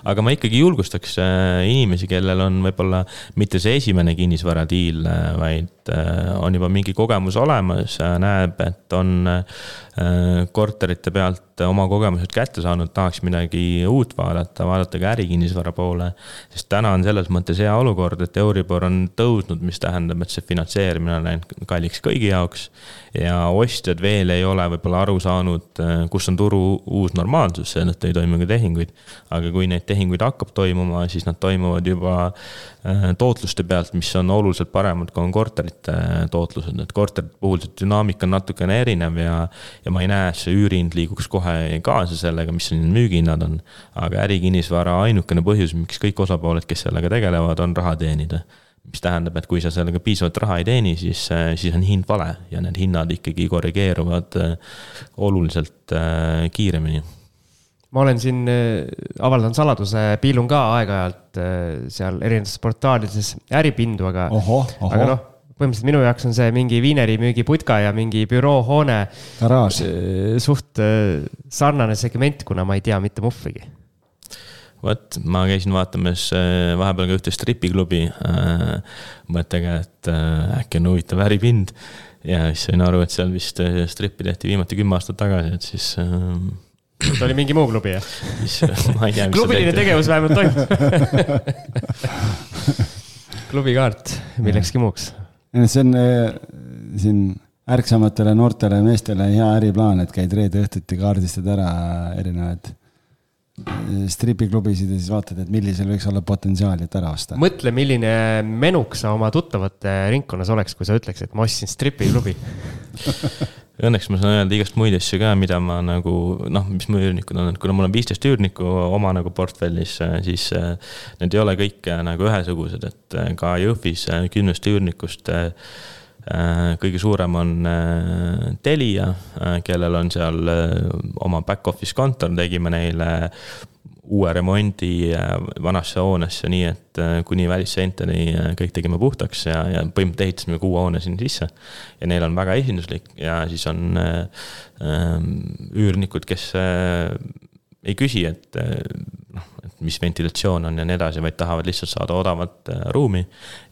Aga ma ikkagi julgustaks äh, inimesi, kellel on võib-olla mitte see esimene kinnisvaradiil, äh, vaid äh, on juba mingi kogemus olemas, näeb, et on korterite pealt oma kogemused kätte saanud, tahaks midagi uut vaadata, vaadata ka ärikinnisvara poole. sest täna on selles mõttes hea olukord, et Euribor on tõusnud, mis tähendab, et see finantseerimine on läinud kalliks kõigi jaoks ja ostjad veel ei ole võib-olla aru saanud, äh, kus on turu uus normaalsus, seetõttu ei toimu ka tehinguid. aga kui neid tehinguid hakkab toimuma, siis nad toimuvad juba äh, tootluste pealt, mis on oluliselt paremad, kui on korterite äh, tootlused, et korterite puhul see dünaamika on natukene erinev ja. ja ma ei näe, et see üürihind liiguks kohe kaasa sellega, mis siin müügihinnad on. aga ärikinnisvara ainukene põhjus, miks kõik osapooled, kes sellega tegelevad, on raha teenida mis tähendab, et kui sa sellega piisavalt raha ei teeni, siis, äh, siis on hind vale ja need hinnad ikkagi korrigeeruvad äh, oluliselt äh, kiiremini. Ma olen siin, avaldan saladuse, piilun ka aeg-ajalt seal erinevates portaalides äripindu, aga, aga noh, põhimõtteliselt minu jaoks on see mingi viinerimüügiputka ja mingi büroohoone. suht sarnane segment, kuna ma ei tea mitte muhvigi vot, ma käisin vaatamas äh, vahepeal ka ühte stripiklubi äh, mõttega, et äh, äkki on huvitav äripind. ja siis sain aru, et seal vist strippi tehti viimati kümme aastat tagasi, et siis see oli mingi muu klubi, jah? ma ei tea. klubiline tegevus vähemalt toimub klubikaart millekski muuks. see on siin ärksamatele noortele meestele hea äriplaan, et käid reede õhtuti, kaardistad ära erinevaid stripiklubisid ja siis vaatad, et millisel võiks olla potentsiaali, et ära osta. mõtle, milline menuk sa oma tuttavate ringkonnas oleks, kui sa ütleks, et ma ostsin stripiklubi Õnneks ma saan öelda igast muid asju ka, mida ma nagu noh, mis mu üürnikud on, et kuna mul on viisteist üürnikku oma nagu portfellis, siis äh, need ei ole kõik äh, nagu ühesugused, et äh, ka Jõhvis kümnest üürnikust kõige suurem on Telia, kellel on seal oma back-office kontor, tegime neile uue remondi vanasse hoonesse, nii et äh, kuni välisseinteni äh, kõik tegime puhtaks ja, ja põhimõtteliselt ehitasime ka uue hoone sinna sisse. ja neil on väga esinduslik ja siis on äh, ähm, üürnikud, kes äh, ei küsi, et noh, et mis ventilatsioon on ja nii edasi, vaid tahavad lihtsalt saada odavat äh, ruumi.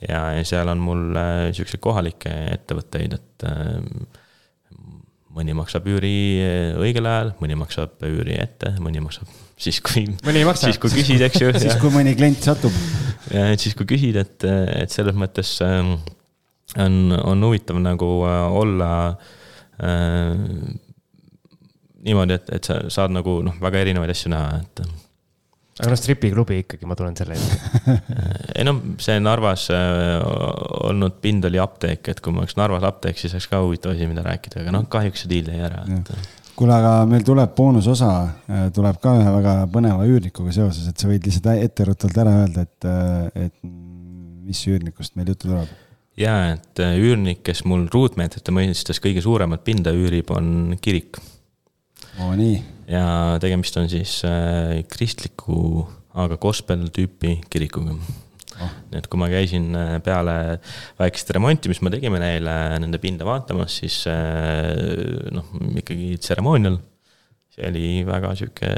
ja, ja seal on mul äh, siukseid kohalikke ettevõtteid, et mõni maksab üüri õigel ajal, mõni maksab üüri ette, mõni maksab siis, kui. mõni ei maksa. siis, kui küsid, eks ju. siis, kui mõni klient satub. ja et siis, kui küsid, et, et selles mõttes ähm, on, on huvitav nagu äh, olla äh, niimoodi, et, et sa saad nagu noh, väga erinevaid asju näha, et aga noh, stripiklubi ikkagi, ma tulen selle juurde ei no see Narvas äh, olnud pind oli apteek, et kui ma oleks Narvas apteek, siis oleks ka huvitav asi, mida rääkida, aga noh, kahjuks see diil jäi ära, et. Kuule, aga meil tuleb boonusosa, äh, tuleb ka ühe väga põneva üürnikuga seoses, et sa võid lihtsalt etteruttavalt ära öelda, et, äh, et mis üürnikust meil juttu tuleb? ja, et üürnik, kes mul ruutmeetrite mõistes kõige suuremat pinda üürib, on kirik oo, nii. ja tegemist on siis äh, kristliku, aga gospel tüüpi kirikuga oh.. nii et kui ma käisin äh, peale väikest remonti, mis me tegime neile nende pinda vaatamas, siis äh, noh, ikkagi tseremoonial. see oli väga sihuke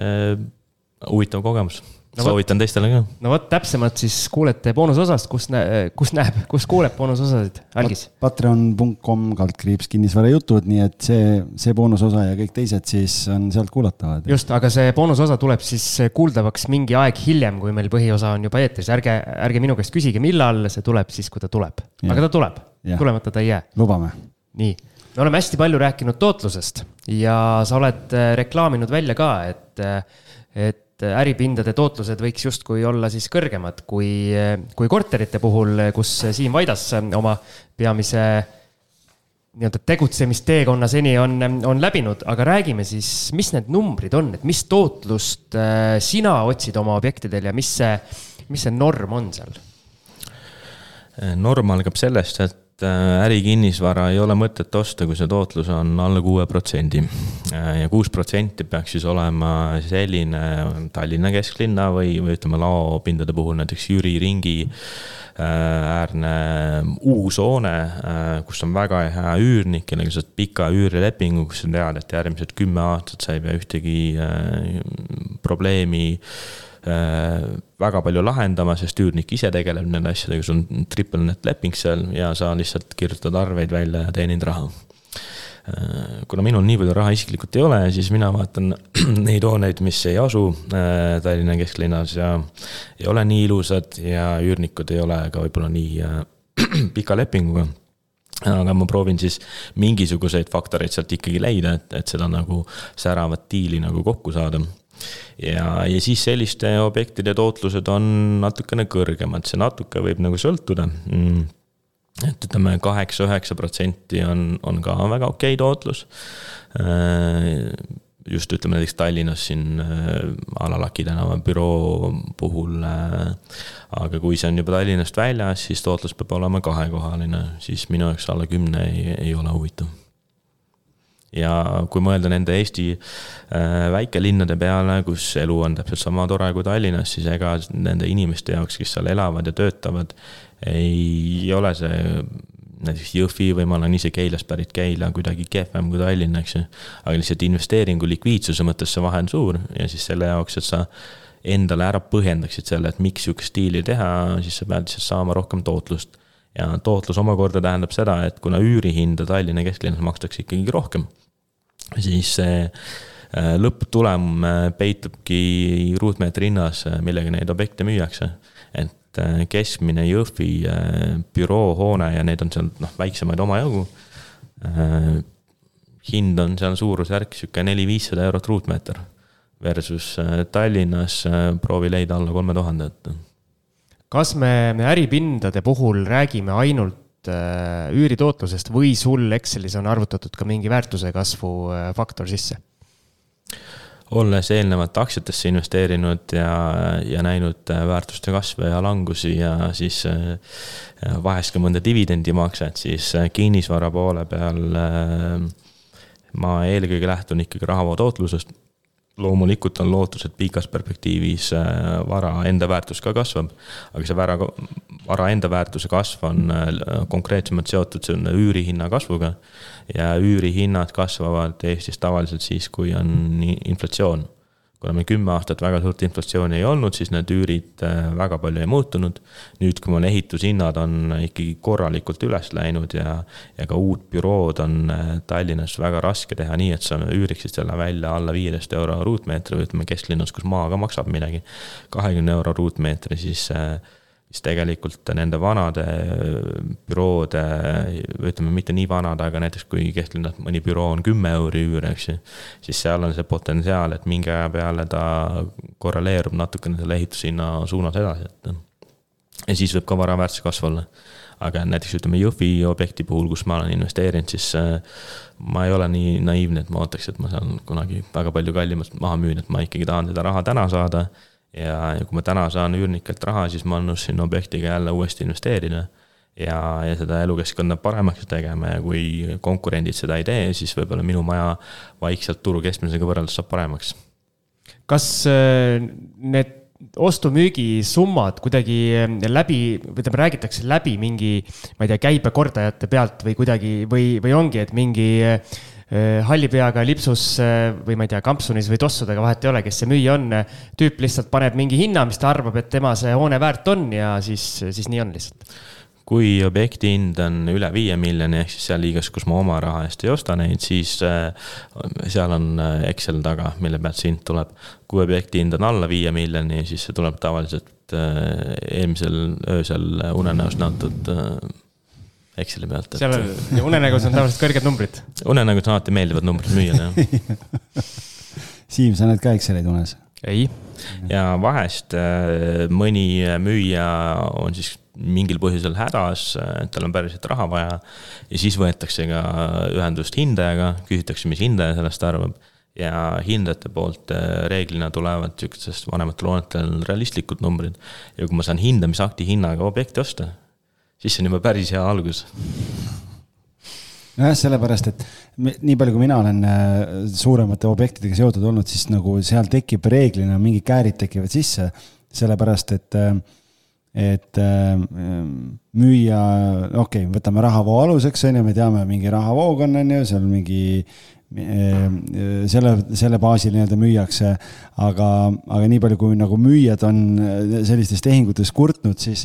huvitav kogemus no soovitan võt, teistele ka. no vot, täpsemalt siis kuulete boonusosast, kus näeb, kus näeb, kus kuuleb boonusosasid, algis. Patreon.com kaldkriips kinnisvarajutud, nii et see, see boonusosa ja kõik teised siis on sealt kuulatavad. just, aga see boonusosa tuleb siis kuuldavaks mingi aeg hiljem, kui meil põhiosa on juba eetris, ärge, ärge minu käest küsige, millal see tuleb, siis kui ta tuleb, aga ta tuleb, tulemata ta ei jää. lubame. nii me oleme hästi palju rääkinud tootlusest ja sa oled äh, reklaaminud välja ka, et, äh, et et äripindade tootlused võiks justkui olla siis kõrgemad kui, kui korterite puhul, kus Siim Vaidas oma peamise nii-öelda tegutsemisteekonna seni on, on läbinud, aga räägime siis, mis need numbrid on, et mis tootlust äh, sina otsid oma objektidel ja mis see, mis see norm on seal? norm algab sellest, et Äh, ärikinnisvara ei ole mõtet osta, kui see tootlus on alla kuue protsendi. Äh, ja kuus protsenti peaks siis olema selline Tallinna kesklinna või, või ütleme, laopindade puhul näiteks Jüri ringi äh, äärne uus hoone, kus on väga hea üürnik, kellega sa saad pika üürilepingu, kus sa tead, et järgmised kümme aastat sa ei pea ühtegi probleemi väga palju lahendama, sest üürnik ise tegeleb nende asjadega, sul on triple net leping seal ja sa lihtsalt kirjutad arveid välja ja teenid raha. Äh, kuna minul nii palju raha isiklikult ei ole, siis mina vaatan neid hooneid, mis ei asu äh, Tallinna kesklinnas ja ei ole nii ilusad ja üürnikud ei ole ka võib-olla nii pika lepinguga aga ma proovin siis mingisuguseid faktoreid sealt ikkagi leida, et, et seda nagu säravat diili nagu kokku saada ja, ja siis selliste objektide tootlused on natukene kõrgemad, see natuke võib nagu sõltuda mm et ütleme, kaheksa-üheksa protsenti on, on ka väga okei okay tootlus. Äh, just ütleme näiteks Tallinnas siin äh, Alalaki tänava büroo puhul. Äh, aga kui see on juba Tallinnast väljas, siis tootlus peab olema kahekohaline, siis minu jaoks alla kümne ei, ei ole huvitav ja kui mõelda nende Eesti äh, väikelinnade peale, kus elu on täpselt sama tore kui Tallinnas, siis ega nende inimeste jaoks, kes seal elavad ja töötavad, ei ole see näiteks Jõhvi või ma olen ise Keilast pärit, Keila kuidagi kehvem kui Tallinn, eks ju. aga lihtsalt investeeringu likviidsuse mõttes see vahe on suur ja siis selle jaoks, et sa endale ära põhjendaksid selle, et miks sihukest stiili teha, siis sa pead lihtsalt saama rohkem tootlust. Ja tootlus omakorda tähendab seda, et kuna üürihinda Tallinna kesklinnas makstakse ikkagi rohkem siis see äh, lõpptulem äh, peitubki ruutmeetri hinnas, äh, millega neid objekte müüakse. et keskmine Jõhvi büroohoone ja neid on seal noh, väiksemaid omajagu. hind on seal suurusjärk sihuke neli-viissada eurot ruutmeeter versus Tallinnas proovi leida alla kolme tuhande, et. Kas me, äripindade puhul räägime ainult Äh, üüritootlusest või sul Excelis on arvutatud ka mingi väärtuse kasvu äh, faktor sisse? olles eelnevalt aktsiatesse investeerinud ja, ja näinud äh, väärtuste kasve ja langusi ja siis vahest ka mõnda dividendimakset, siis kinnisvara poole peal ma eelkõige lähtun ikkagi rahavoo tootlusest loomulikult on lootus, et pikas perspektiivis äh, vara enda väärtus ka kasvab, aga see vara, vara enda väärtuse kasv on äh, konkreetsemalt seotud selle üürihinna kasvuga. ja üürihinnad kasvavad Eestis tavaliselt siis, kui on inflatsioon. Kuna meil kümme aastat väga suurt inflatsiooni ei olnud, siis need üürid äh, väga palju ei muutunud. nüüd, kui meil ehitushinnad on ikkagi korralikult üles läinud ja, ja ka uut bürood on äh, Tallinnas väga raske teha nii, et sa üüriksid selle välja alla viieteist euro ruutmeetri või ütleme kesklinnas, kus maa ka maksab midagi, kahekümne euro ruutmeetri, siis äh, siis tegelikult nende vanade büroode, ütleme mitte nii vanad, aga näiteks kui kesklinnas mõni büroo on kümme euri üür, eks ju. siis seal on see potentsiaal, et mingi aja peale ta korreleerub natukene selle ehitushinna suunas edasi, et. ja siis võib ka vara väärtuse kasv olla. aga näiteks ütleme Jõhvi objekti puhul, kus ma olen investeerinud, siis äh, ma ei ole nii naiivne, et ma ootaks, et ma saan kunagi väga palju kallimalt maha müün, et ma ikkagi tahan seda raha täna saada ja, ja kui ma täna saan üürnikelt raha, siis ma olen nõus sinna objektiga jälle uuesti investeerida. ja, ja seda elukeskkonda paremaks tegema ja kui konkurendid seda ei tee, siis võib-olla minu maja vaikselt turu keskmisega võrreldes saab paremaks. kas äh, need ostu-müügisummad kuidagi äh, läbi, ütleme, räägitakse läbi mingi, ma ei tea, käibekordajate pealt või kuidagi või, või ongi, et mingi Äh, halli peaga lipsus äh, või ma ei tea, kampsunis või tossudega, vahet ei ole, kes see müüja on. tüüp lihtsalt paneb mingi hinna, mis ta arvab, et tema see hoone väärt on ja siis, siis nii on lihtsalt. kui objekti hind on üle viie miljoni, ehk siis seal liigas, kus ma oma raha eest ei osta neid, siis äh, seal on Excel taga, mille pealt see hind tuleb. kui objekti hind on alla viie miljoni, siis see tuleb tavaliselt eelmisel öösel unenäost nõutud Exceli pealt et.... seal on, ja unenägus on tavaliselt kõrged numbrid. unenägus on alati meeldivad numbrid müüjale, jah Siim, sa näed ka Excelid unes? ei. ja vahest äh, mõni müüja on siis mingil põhjusel hädas, et tal on päriselt raha vaja. ja siis võetakse ka ühendust hindajaga, küsitakse, mis hindaja sellest arvab ja hindajate poolt äh, reeglina tulevad sihukestest vanematel hoonetel realistlikud numbrid. ja kui ma saan hindamisakti hinnaga objekti osta, siis see on juba päris hea algus. nojah, sellepärast, et nii palju, kui mina olen äh, suuremate objektidega seotud olnud, siis nagu seal tekib reeglina mingid käärid tekivad sisse, sellepärast et äh, et äh, müüa, okei okay,, võtame rahavoo aluseks, on ju, me teame, mingi rahavoog on, on ju, seal mingi selle, selle baasil nii-öelda müüakse, aga, aga nii palju, kui nagu müüjad on sellistes tehingutes kurtnud, siis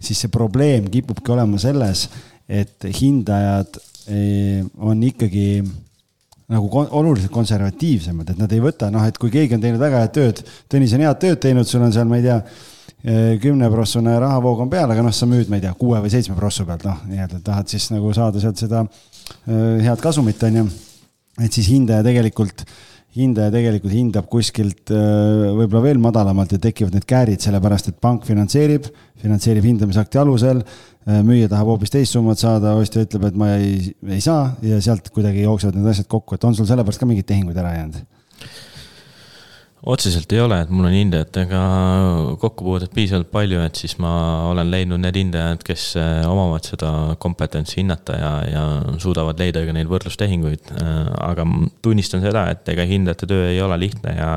siis see probleem kipubki olema selles, et hindajad eh, on ikkagi nagu kon oluliselt konservatiivsemad, et nad ei võta, noh, et kui keegi on teinud väga head tööd, Tõnis on head tööd teinud, sul on seal, ma ei tea, eh, kümneprossune rahavoog on peal, aga noh, sa müüd, ma ei tea, kuue või seitsme prossu pealt, noh, nii-öelda tahad siis nagu saada sealt seda eh, head kasumit, on ju. et siis hindaja tegelikult äh, hindaja tegelikult hindab kuskilt äh, võib-olla veel madalamalt ja tekivad need käärid, sellepärast et pank finantseerib, finantseerib hindamisakti alusel. Äh, müüja tahab hoopis teist summat saada, ostja ütleb, et ma ei, ei saa ja sealt kuidagi jooksevad need asjad kokku, et on sul sellepärast ka mingeid tehinguid ära jäänud? Otseselt ei ole, et mul on hindajatega kokkupuudet piisavalt palju, et siis ma olen leidnud need hindajad, kes eh, omavad seda kompetentsi hinnata ja, ja suudavad leida ka neid võrdlustehinguid. Eh, aga tunnistan seda, et ega hindajate töö ei ole lihtne ja,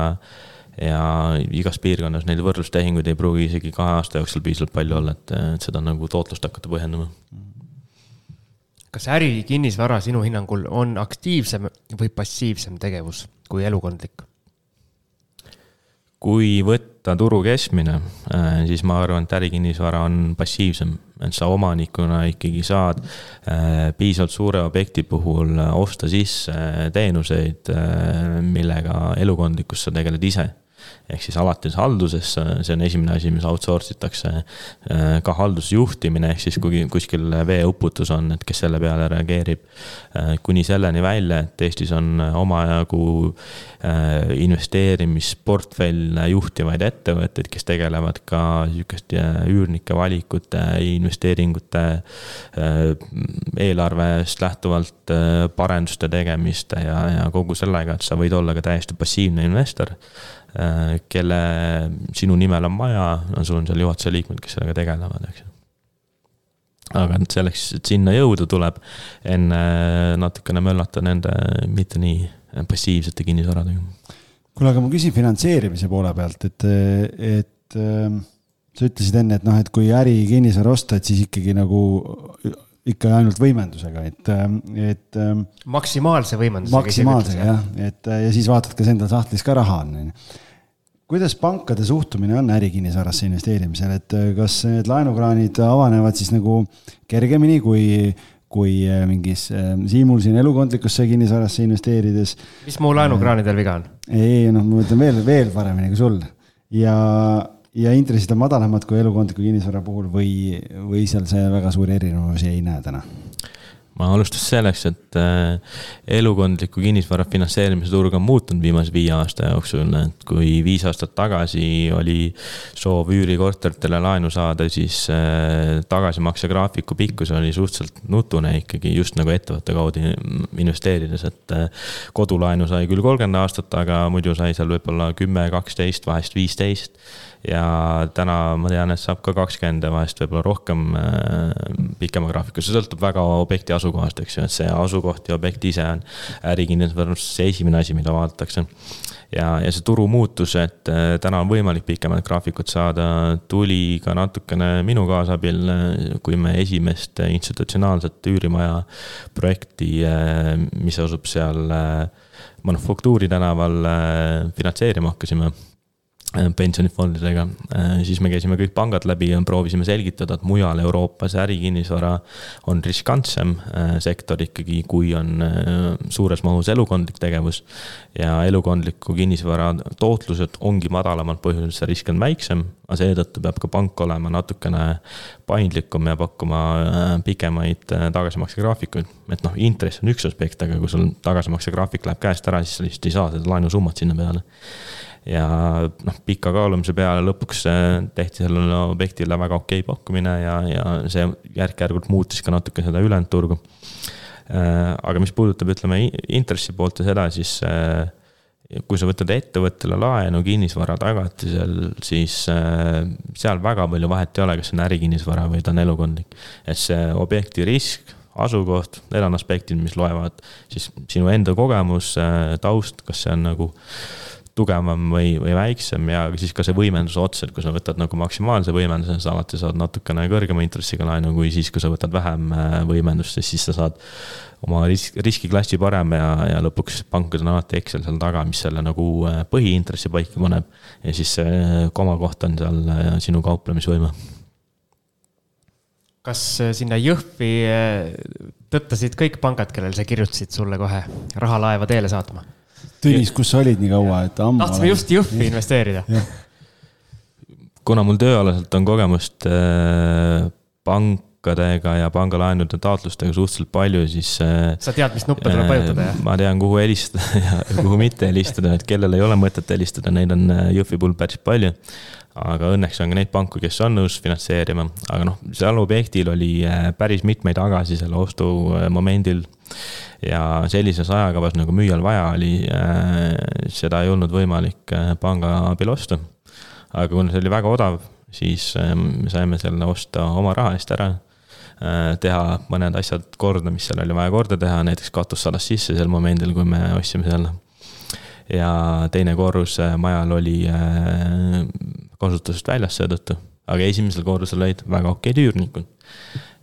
ja igas piirkonnas neid võrdlustehinguid ei pruugi isegi kahe aasta jooksul piisavalt palju olla, et, et seda nagu tootlust hakata põhjendama kas äri kinnisvara sinu hinnangul on aktiivsem või passiivsem tegevus kui elukondlik? Kui võtta turu keskmine, äh, siis ma arvan, et ärikinnisvara on passiivsem, et sa omanikuna ikkagi saad äh, piisavalt suure objekti puhul osta sisse teenuseid, äh, millega elukondlikkus sa tegeled ise ehk siis alates haldusesse, see on esimene asi, mis outsource itakse. Äh, ka haldusjuhtimine ehk siis kui kuskil veeuputus on, et kes selle peale reageerib. Äh, kuni selleni välja, et Eestis on omajagu äh, investeerimisportfelle juhtivaid ettevõtteid, kes tegelevad ka sihukeste üürnike valikute, investeeringute, eelarvest lähtuvalt parenduste tegemiste ja, ja kogu sellega, et sa võid olla ka täiesti passiivne investor kelle sinu nimel on maja, no sul on seal juhatuse liikmed, kes sellega tegelevad, eks ju. aga selleks, et sinna jõuda, tuleb enne natukene möllata nende mitte nii passiivsete kinnisvaradega. kuule, aga ma küsin finantseerimise poole pealt, et, et ähm, sa ütlesid enne, et noh, et kui äri kinnisvara osta, et siis ikkagi nagu ikka ainult võimendusega, et, et. maksimaalse võimendusega. maksimaalsega jah, et ja siis vaatad, kas endal sahtlis ka raha on, on ju. Kuidas pankade suhtumine on ärikinnisvarasse investeerimisel, et äh, kas need laenukraanid avanevad siis nagu kergemini kui, kui äh, mingis Siimul siin elukondlikusse kinnisvarasse investeerides? mis mu laenukraanidel viga on? ei, noh, ma mõtlen veel, veel paremini kui sul ja, ja intressid on madalamad kui elukondliku kinnisvara puhul või, või seal see väga suuri erinevusi ei näe täna? ma alustan sellest, et äh, elukondliku kinnisvara finantseerimise turg on muutunud viimase viie aasta jooksul, et kui viis aastat tagasi oli soov üürikorteritele laenu saada, siis äh, tagasimaksegraafiku pikkus oli suhteliselt nutune ikkagi just nagu ettevõtte kaudu investeerides, et äh, kodulaenu sai küll kolmkümmend aastat, aga muidu sai seal võib-olla kümme, kaksteist, vahest viisteist. Ja täna ma tean, et saab ka kakskümmend ja vahest võib-olla rohkem pikema graafiku, see sõltub väga objekti asukohast, eks ju, et see asukoht ja objekt ise on ärikinnisvaras see esimene asi, mida vaadatakse. ja, ja see turu muutus, et äh, täna on võimalik pikemat graafikut saada, tuli ka natukene minu kaasabil, kui me esimest institutsionaalset üürimaja projekti, äh, mis asub seal Manufaktuuri tänaval, finantseerima hakkasime Äh, pensionifondidega, äh, siis me käisime kõik pangad läbi ja proovisime selgitada, et mujal Euroopas ärikinnisvara on riskantsem äh, sektor ikkagi, kui on suures mahus elukondlik tegevus. ja elukondliku kinnisvara tootlused ongi madalamad põhjusel, see risk on väiksem, aga seetõttu peab ka pank olema natukene paindlikum ja pakkuma pikemaid tagasimaksegraafikuid. et noh, intress on üks aspekt, aga kui sul tagasimaksegraafik läheb käest ära, siis sa lihtsalt ei saa seda laenusummat sinna peale ja noh, pika kaalumise peale lõpuks äh, tehti sellele objektile väga okei pakkumine ja, ja see järk-järgult muutis ka natuke seda ülejäänud turgu. Äh, aga mis puudutab, ütleme intressi poolt ja seda, siis äh, kui sa võtad ettevõttele laenu kinnisvara tagatisel, siis seal väga palju vahet ei ole, kas see on ärikinnisvara või ta on elukondlik. et see objekti risk, asukoht, need on aspektid, mis loevad, siis sinu enda kogemus, taust, kas see on nagu tugevam või, või väiksem ja siis ka see võimenduse ots, et kui sa võtad nagu maksimaalse võimenduse, sa alati saad natukene kõrgema intressiga laenu, kui siis, kui sa võtad vähem äh, võimendust, siis sa saad oma risk, riskiklassi parem ja, ja lõpuks pankadel on alati Excel seal taga, mis selle nagu äh, põhiintressi paika paneb. ja siis see äh, komakoht on seal sinu kauplemisvõime. kas sinna Jõhvi tõttasid kõik pangad, kellel sa kirjutasid sulle kohe raha laeva teele saatma? Tõnis, kus sa olid nii kaua, et ammu? tahtsime just Jõhvi investeerida. kuna mul tööalaselt on kogemust äh, pankadega ja pangalaenude taotlustega suhteliselt palju, siis äh,. sa tead, mis nuppe tuleb vajutada, jah? ma tean, kuhu helistada ja kuhu mitte helistada, et kellel ei ole mõtet helistada, neid on äh, Jõhvi puhul päris palju aga õnneks on ka neid panku, kes on nõus finantseerima, aga noh, seal objektil oli äh, päris mitmeid tagasi selle ostu äh, momendil ja sellises ajakavas, nagu müüjal vaja oli, äh, seda ei olnud võimalik äh, panga abil osta. aga kuna see oli väga odav, siis äh, me saime selle osta oma raha eest ära teha mõned asjad korda, mis seal oli vaja korda teha, näiteks katus sadas sisse sel momendil, kui me ostsime selle. ja teine korrus majal oli kasutusest väljas seetõttu, aga esimesel korrusel olid väga okeid üürnikud.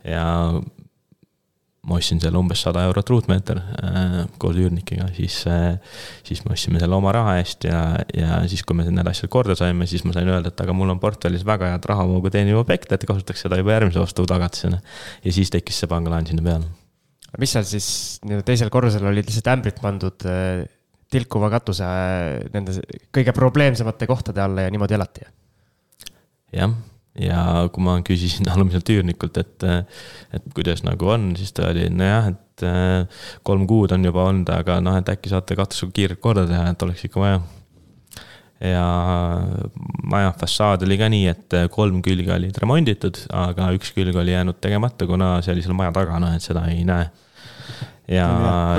ja ma ostsin selle umbes sada eurot ruutmeeter äh, koos üürnikega, siis äh,, siis me ostsime selle oma raha eest ja, ja siis, kui me need asjad korda saime, siis ma sain öelda, et aga mul on portfellis väga head rahavoogu teeniv objekt, et kasutaks seda juba järgmise ostu tagatisena. ja siis tekkis see pangalaen sinna peale. mis seal siis nii-öelda teisel korrusel olid lihtsalt ämbrid pandud äh, tilkuva katuse nende kõige probleemsemate kohtade alla ja niimoodi elati? jah ja kui ma küsisin alumiselt üürnikult, et, et kuidas nagu on, siis ta oli, nojah, et kolm kuud on juba olnud, aga noh, et äkki saate katusega kiirelt korda teha, et oleks ikka vaja. ja maja fassaad oli ka nii, et kolm külge olid remonditud, aga üks külg oli jäänud tegemata, kuna see oli seal maja taga, noh, et seda ei näe ja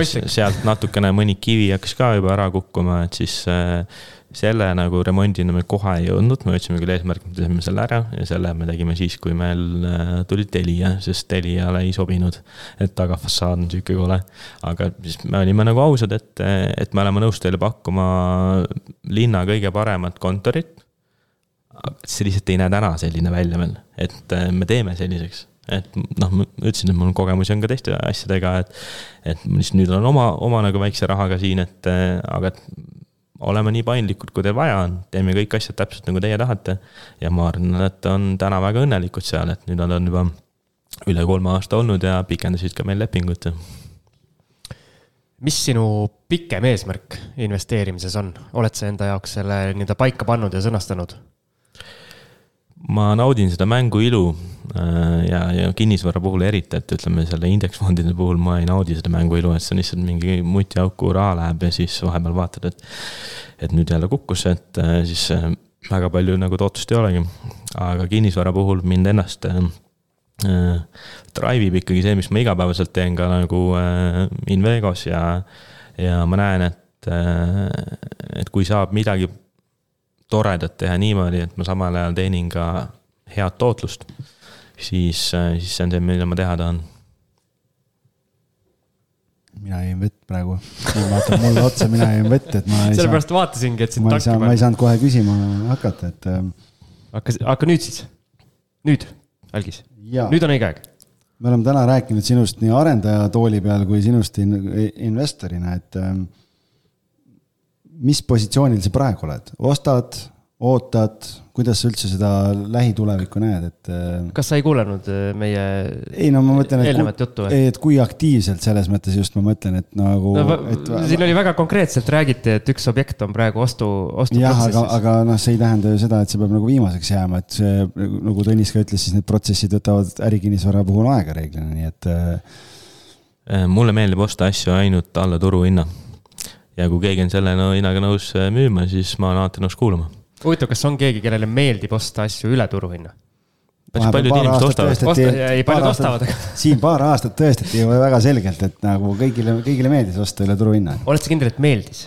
sealt natukene mõni kivi hakkas ka juba ära kukkuma, et siis äh, selle nagu remondini me kohe ei jõudnud, me võtsime küll eesmärgi, et me teeme selle ära ja selle me tegime siis, kui meil äh, tuli Telia, sest Teliale ei sobinud. et tagafassaad on sihuke kole. aga siis me olime nagu ausad, et, et me oleme nõus teile pakkuma linna kõige paremat kontorit. see lihtsalt ei näe täna selline välja veel, et äh, me teeme selliseks et noh, ma ütlesin, et mul kogemusi on ka teiste asjadega, et, et lihtsalt nüüd olen oma, oma nagu väikse rahaga siin, et aga et oleme nii paindlikud, kui teil vaja on, teeme kõik asjad täpselt nagu teie tahate. ja ma arvan, et on täna väga õnnelikud seal, et nüüd nad on juba üle kolme aasta olnud ja pikendasid ka meil lepingut. mis sinu pikem eesmärk investeerimises on, oled sa enda jaoks selle nii-öelda paika pannud ja sõnastanud? Ma naudin seda mängu ilu äh, ja, ja kinnisvara puhul eriti, et ütleme selle indeksfondide puhul ma ei naudi seda mängu ilu, et see on lihtsalt mingi mutiauku raha läheb ja siis vahepeal vaatad, et. et nüüd jälle kukkus, et äh, siis äh, väga palju nagu tootlust ei olegi. aga kinnisvara puhul mind ennast äh, drive ib ikkagi see, mis ma igapäevaselt teen ka nagu äh, Invegos ja, ja ma näen, et äh,, et kui saab midagi toredat teha niimoodi, et ma samal ajal teenin ka head tootlust, siis, siis see on see, mida ma teha tahan. mina jõin vett praegu, vaatab mulle otsa, mina jõin vett, et ma ei sellepärast saa, vaatasingi, et sind ma ei saa, ma ei saanud kohe küsima hakata, et. Ähm, hakka, hakka nüüd siis, nüüd, Algis, nüüd on õige aeg. Me oleme täna rääkinud sinust nii arendaja tooli peal kui sinust in, investorina, et ähm, mis positsioonil sa praegu oled, ostad, ootad, kuidas sa üldse seda lähitulevikku näed, et? Äh, kas sa ei kuulanud äh, meie ei no ma mõtlen, et, juttu või? et kui aktiivselt selles mõttes just ma mõtlen, et nagu no,. Et... siin oli väga konkreetselt räägiti, et üks objekt on praegu ostu, ostu. jah, aga, aga noh, see ei tähenda ju seda, et see peab nagu viimaseks jääma, et see nagu Tõnis ka ütles, siis need protsessid võtavad ärikinnisvara puhul aega reeglina, nii et. Äh, mulle meeldib osta asju ainult alla turuhinna ja kui keegi on selle no, hinnaga nõus äh, müüma, siis ma olen alati nõus kuulama. huvitav, kas on keegi, kellele meeldib osta asju üle turuhinna? päris paljud inimesed ostavad. Osta, ei, paljud ostavad. siin paar aastat tõestati ju väga selgelt, et nagu kõigile, kõigile meeldis osta üle turuhinna. oled sa kindel, et meeldis?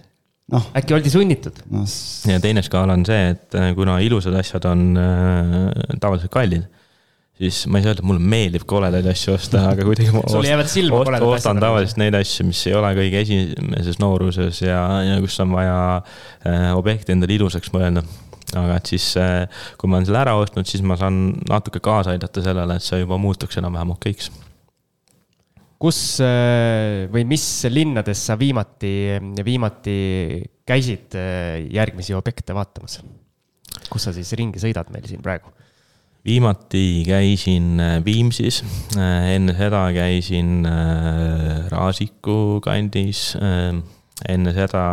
noh. äkki oldi sunnitud no,? ja teine skaala on see, et äh, kuna ilusad asjad on äh, tavaliselt kallid siis ma ei saa öelda, et mulle meeldib koledaid asju osta, aga kuidagi ma sul jäävad silma koledad asjad. ostan tavaliselt neid asju, mis ei ole kõige esimeses nooruses ja, ja kus on vaja äh, objekti endale ilusaks mõelda. aga et siis äh,, kui ma olen selle ära ostnud, siis ma saan natuke kaasa aidata sellele, et see juba muutuks enam-vähem okeiks. kus äh, või mis linnades sa viimati, viimati käisid äh, järgmisi objekte vaatamas? kus sa siis ringi sõidad meil siin praegu? Viimati käisin äh, Viimsis, äh, enne seda käisin äh, Raasiku kandis, enne seda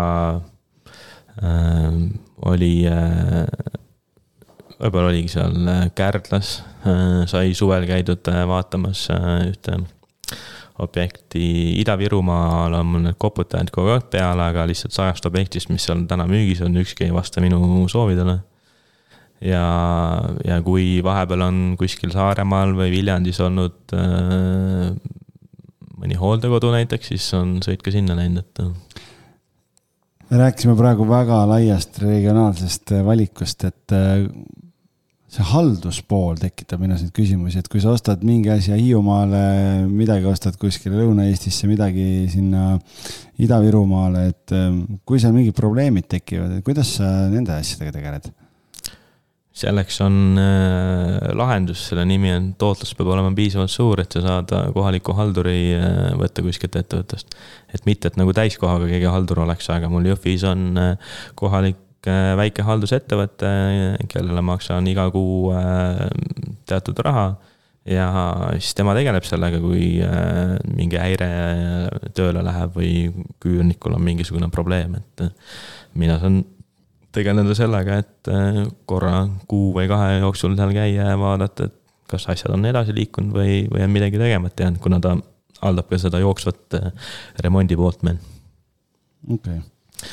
oli, võib-olla oligi seal Kärdlas, sai suvel käidud vaatamas ühte objekti Ida-Virumaal. On mul need koputajad kogu aeg peal, aga lihtsalt sajast objektist, mis seal täna müügis on, ükski ei vasta minu soovidele ja, ja kui vahepeal on kuskil Saaremaal või Viljandis olnud äh, mõni hooldekodu näiteks, siis on sõit ka sinna läinud, et. me rääkisime praegu väga laiast regionaalsest valikust, et äh, see halduspool tekitab minus neid küsimusi, et kui sa ostad mingi asja Hiiumaale, midagi ostad kuskile Lõuna-Eestisse, midagi sinna Ida-Virumaale, et äh, kui seal mingid probleemid tekivad, kuidas sa nende asjadega tegeled? Selleks on äh, lahendus, selle nimi on, tootlus peab olema piisavalt suur, et sa saad kohaliku halduri äh, võtta kuskilt ettevõttest. et mitte, et nagu täiskohaga keegi haldur oleks, aga mul Jõhvis on äh, kohalik äh, väike haldusettevõte, kellele maksan iga kuu äh, teatud raha ja siis tema tegeleb sellega, kui äh, mingi häire tööle läheb või küürnikul on mingisugune probleem, et mina saan tegeleda sellega, et äh, korra kuu või kahe jooksul seal käia ja vaadata, et kas asjad on edasi liikunud või, või on midagi tegemata jäänud, kuna ta haldab ka seda jooksvat äh, remondi poolt meil. okei okay.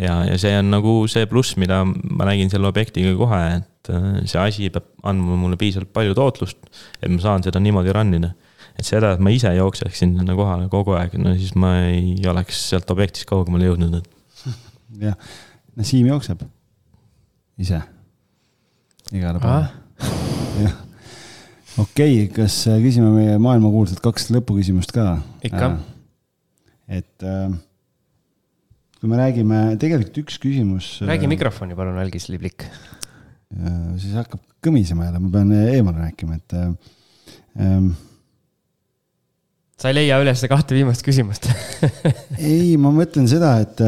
ja, ja see on nagu see pluss, mida ma nägin selle objektiga kohe, et äh, see asi peab andma mulle piisavalt palju tootlust, et ma saan seda niimoodi run ida et seda, et ma ise jookseksin sinna kohale kogu aeg, no siis ma ei oleks sealt objektist kaugemale jõudnud. jah Siim jookseb ise igale poole. jah, okei okay,, kas äh, küsime meie maailmakuulsat kaks lõpuküsimust ka? ikka. Äh, et äh, kui me räägime, tegelikult üks küsimus. räägi mikrofoni palun, Algis Liblik. siis hakkab kõmisema jälle, ma pean eemal rääkima, et ähm, sa ei leia üles kahte viimast küsimust. Ei, ma mõtlen seda, et,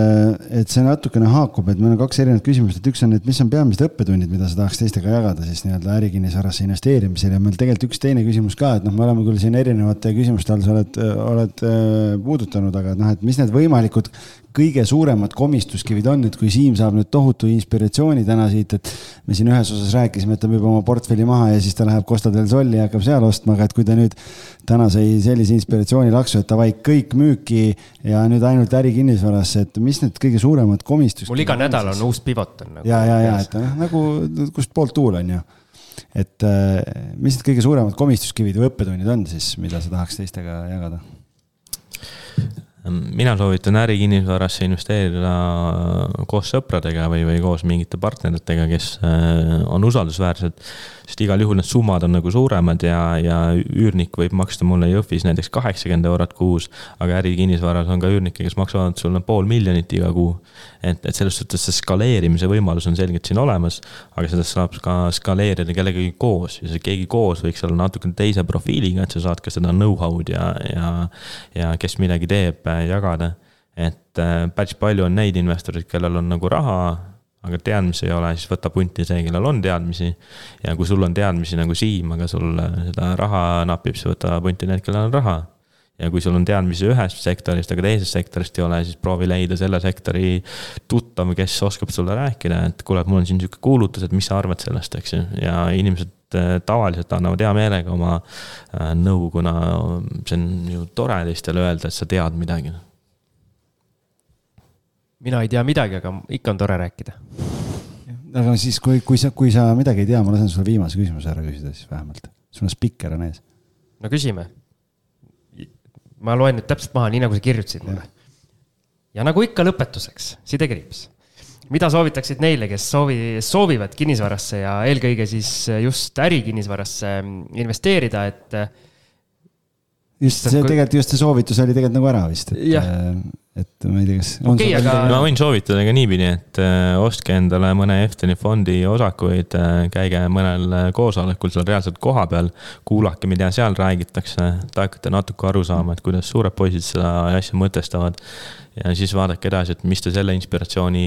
et see natukene haakub, et meil on kaks erinevat küsimust, et üks on, et mis on peamised õppetunnid, mida sa tahaks teistega jagada siis nii-öelda ärikinnisvarasse investeerimisel ja meil tegelikult üks teine küsimus ka, et noh, me oleme küll siin erinevate küsimuste all, sa oled, oled äh, puudutanud, aga noh, et mis need võimalikud kõige suuremad komistuskivid on, et kui Siim saab nüüd tohutu inspiratsiooni täna siit, et me siin ühes osas rääkisime, et ta müüb oma portfelli maha ja siis ta läheb Costa del Solli ja hakkab seal ostma, aga et kui ta nüüd täna sai sellise inspiratsioonilaksu, et davai, kõik müüki ja nüüd ainult ärikinnisvarasse, et mis need kõige suuremad komistuskivid mul iga nädal on uus pivot on nagu. ja, ja, ja et noh, nagu kustpoolt tuul on ju et mis need kõige suuremad komistuskivid või õppetunnid on siis, mida sa tahaks teistega jagada? Mina soovitan ärikinnisvarasse investeerida koos sõpradega või, või koos mingite partneritega, kes äh, on usaldusväärsed. Sest igal juhul need summad on nagu suuremad ja, ja üürnik võib maksta mulle Jõhvis näiteks kaheksakümmend eurot kuus. aga ärikinnisvaras on ka üürnikke, kes maksavad sulle pool miljonit iga kuu. et, et selles suhtes see skaleerimise võimalus on selgelt siin olemas, aga seda saab ka skaleerida kellegagi koos ja see keegi koos võiks olla natukene teise profiiliga, et sa saad ka seda know-how'd ja, ja, ja kes midagi teeb jagada. et äh, päris palju on neid investoreid, kellel on nagu raha, aga teadmisi ei ole, siis võta punti see, kellel on teadmisi. ja kui sul on teadmisi nagu Siim, aga sul seda raha napib, siis võta punti need, kellel on raha. Ja kui sul on teadmisi ühest sektorist, aga teisest sektorist ei ole, siis proovi leida selle sektori tuttav, kes oskab sulle rääkida, et kuule, et mul on siin sihuke kuulutus, et mis sa arvad sellest, eks ju, ja inimesed äh, tavaliselt annavad hea meelega oma äh, nõu, kuna see on ju tore teistele öelda, et sa tead midagi mina ei tea midagi, aga ikka on tore rääkida. aga siis, kui, kui sa, kui sa midagi ei tea, ma lasen sulle viimase küsimuse ära küsida siis vähemalt. sul on spikker on ees. no küsime. ma loen nüüd täpselt maha, nii nagu sa kirjutasid mulle. ja nagu ikka lõpetuseks, sidekriips. mida soovitaksid neile, kes soovi, soovivad kinnisvarasse ja eelkõige siis just ärikinnisvarasse investeerida, et just see, tegelikult just see soovitus oli tegelikult nagu ära vist, et, et ma ei tea, kas. okei okay,, aga. ma võin soovitada ka niipidi, et äh, ostke endale mõne Efteni fondi osakuid, äh, käige mõnel äh, koosolekul seal reaalselt kohapeal. kuulake, mida seal räägitakse, te hakkate natuke aru saama, et kuidas suured poisid seda asja mõtestavad. ja siis vaadake edasi, et mis te selle inspiratsiooni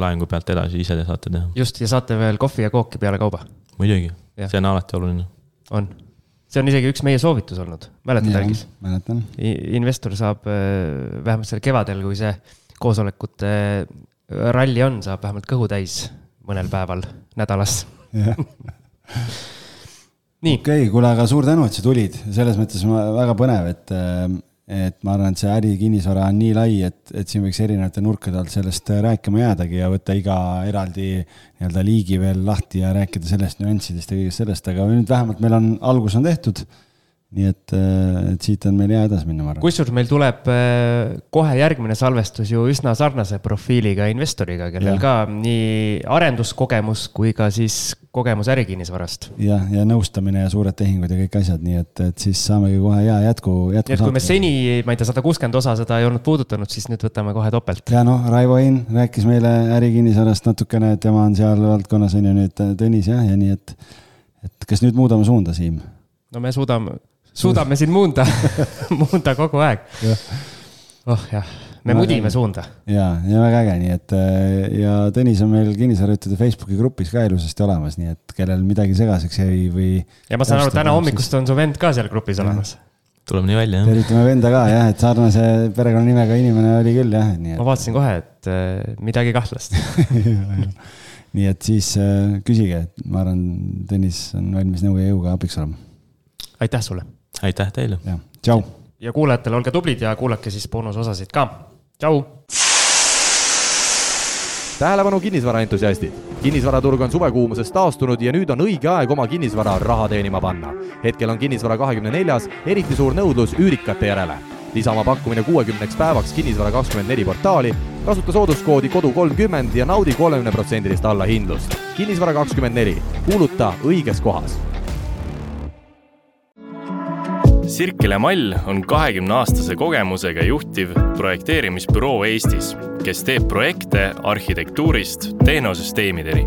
laengu pealt edasi ise te saate teha. just, ja saate veel kohvi ja kooki peale kauba. muidugi, see on alati oluline. on see on isegi üks meie soovitus olnud, mäletad, Algis? mäletan. investor saab äh, vähemalt sel kevadel, kui see koosolekute äh, ralli on, saab vähemalt kõhu täis mõnel päeval nädalas nii. okei okay,, kuule, aga suur tänu, et sa tulid, selles mõttes väga põnev, et äh, et ma arvan, et see ärikinnisvara on nii lai, et, et siin võiks erinevate nurkade alt sellest rääkima jäädagi ja võtta iga eraldi nii-öelda liigi veel lahti ja rääkida sellest nüanssidest ja kõigest sellest, aga nüüd vähemalt meil on, algus on tehtud nii et, äh, et siit on meil hea edasi minna, ma arvan. kusjuures meil tuleb äh, kohe järgmine salvestus ju üsna sarnase profiiliga investoriga, kellel ja. ka nii arenduskogemus kui ka siis kogemus ärikinnisvarast. jah, ja nõustamine ja suured tehingud ja kõik asjad, nii et, et siis saamegi kohe hea jätku, jätku. nii et kui me seni, ma ei tea, sada kuuskümmend osa seda ei olnud puudutanud, siis nüüd võtame kohe topelt. ja noh, Raivo Hein rääkis meile ärikinnisvarast natukene, tema on seal valdkonnas on ju nüüd Tõnis jah, ja nii et, et kas nüüd muudame suunda, Siim? no me suudame suudame siin muunda muunda kogu aeg. oh jah, me no, mudime suunda. ja, ja väga äge, nii et ja Tõnis on meil kinnisvarajutude Facebooki grupis ka ilusasti olemas, nii et kellel midagi segaseks jäi või. ja ma saan aru, täna hommikust on su vend ka seal grupis olemas tuleb nii välja, jah. tervitame venda ka jah, et sarnase perekonnanimega inimene oli küll jah, nii et. ma vaatasin kohe, et äh, midagi kahtlast nii et siis äh, küsige, et ma arvan, Tõnis on valmis nõu ja jõuga abiks olema. aitäh sulle aitäh teile. tšau. ja kuulajatele olge tublid ja kuulake siis boonusosasid ka. tšau. tähelepanu kinnisvaraentusiastid. kinnisvaraturg on suvekuumusest taastunud ja nüüd on õige aeg oma kinnisvara raha teenima panna. hetkel on kinnisvara kahekümne neljas eriti suur nõudlus üürikate järele lisa oma pakkumine kuuekümneks päevaks Kinnisvara kakskümmend neli portaali, kasuta sooduskoodi kodu kolmkümmend ja naudi kolmekümne protsendilist allahindlust. kinnisvara kakskümmend neli, kuuluta õiges kohas Sirkele Mall on kahekümne aastase kogemusega juhtiv projekteerimisbüroo Eestis, kes teeb projekte arhitektuurist tehnosüsteemideni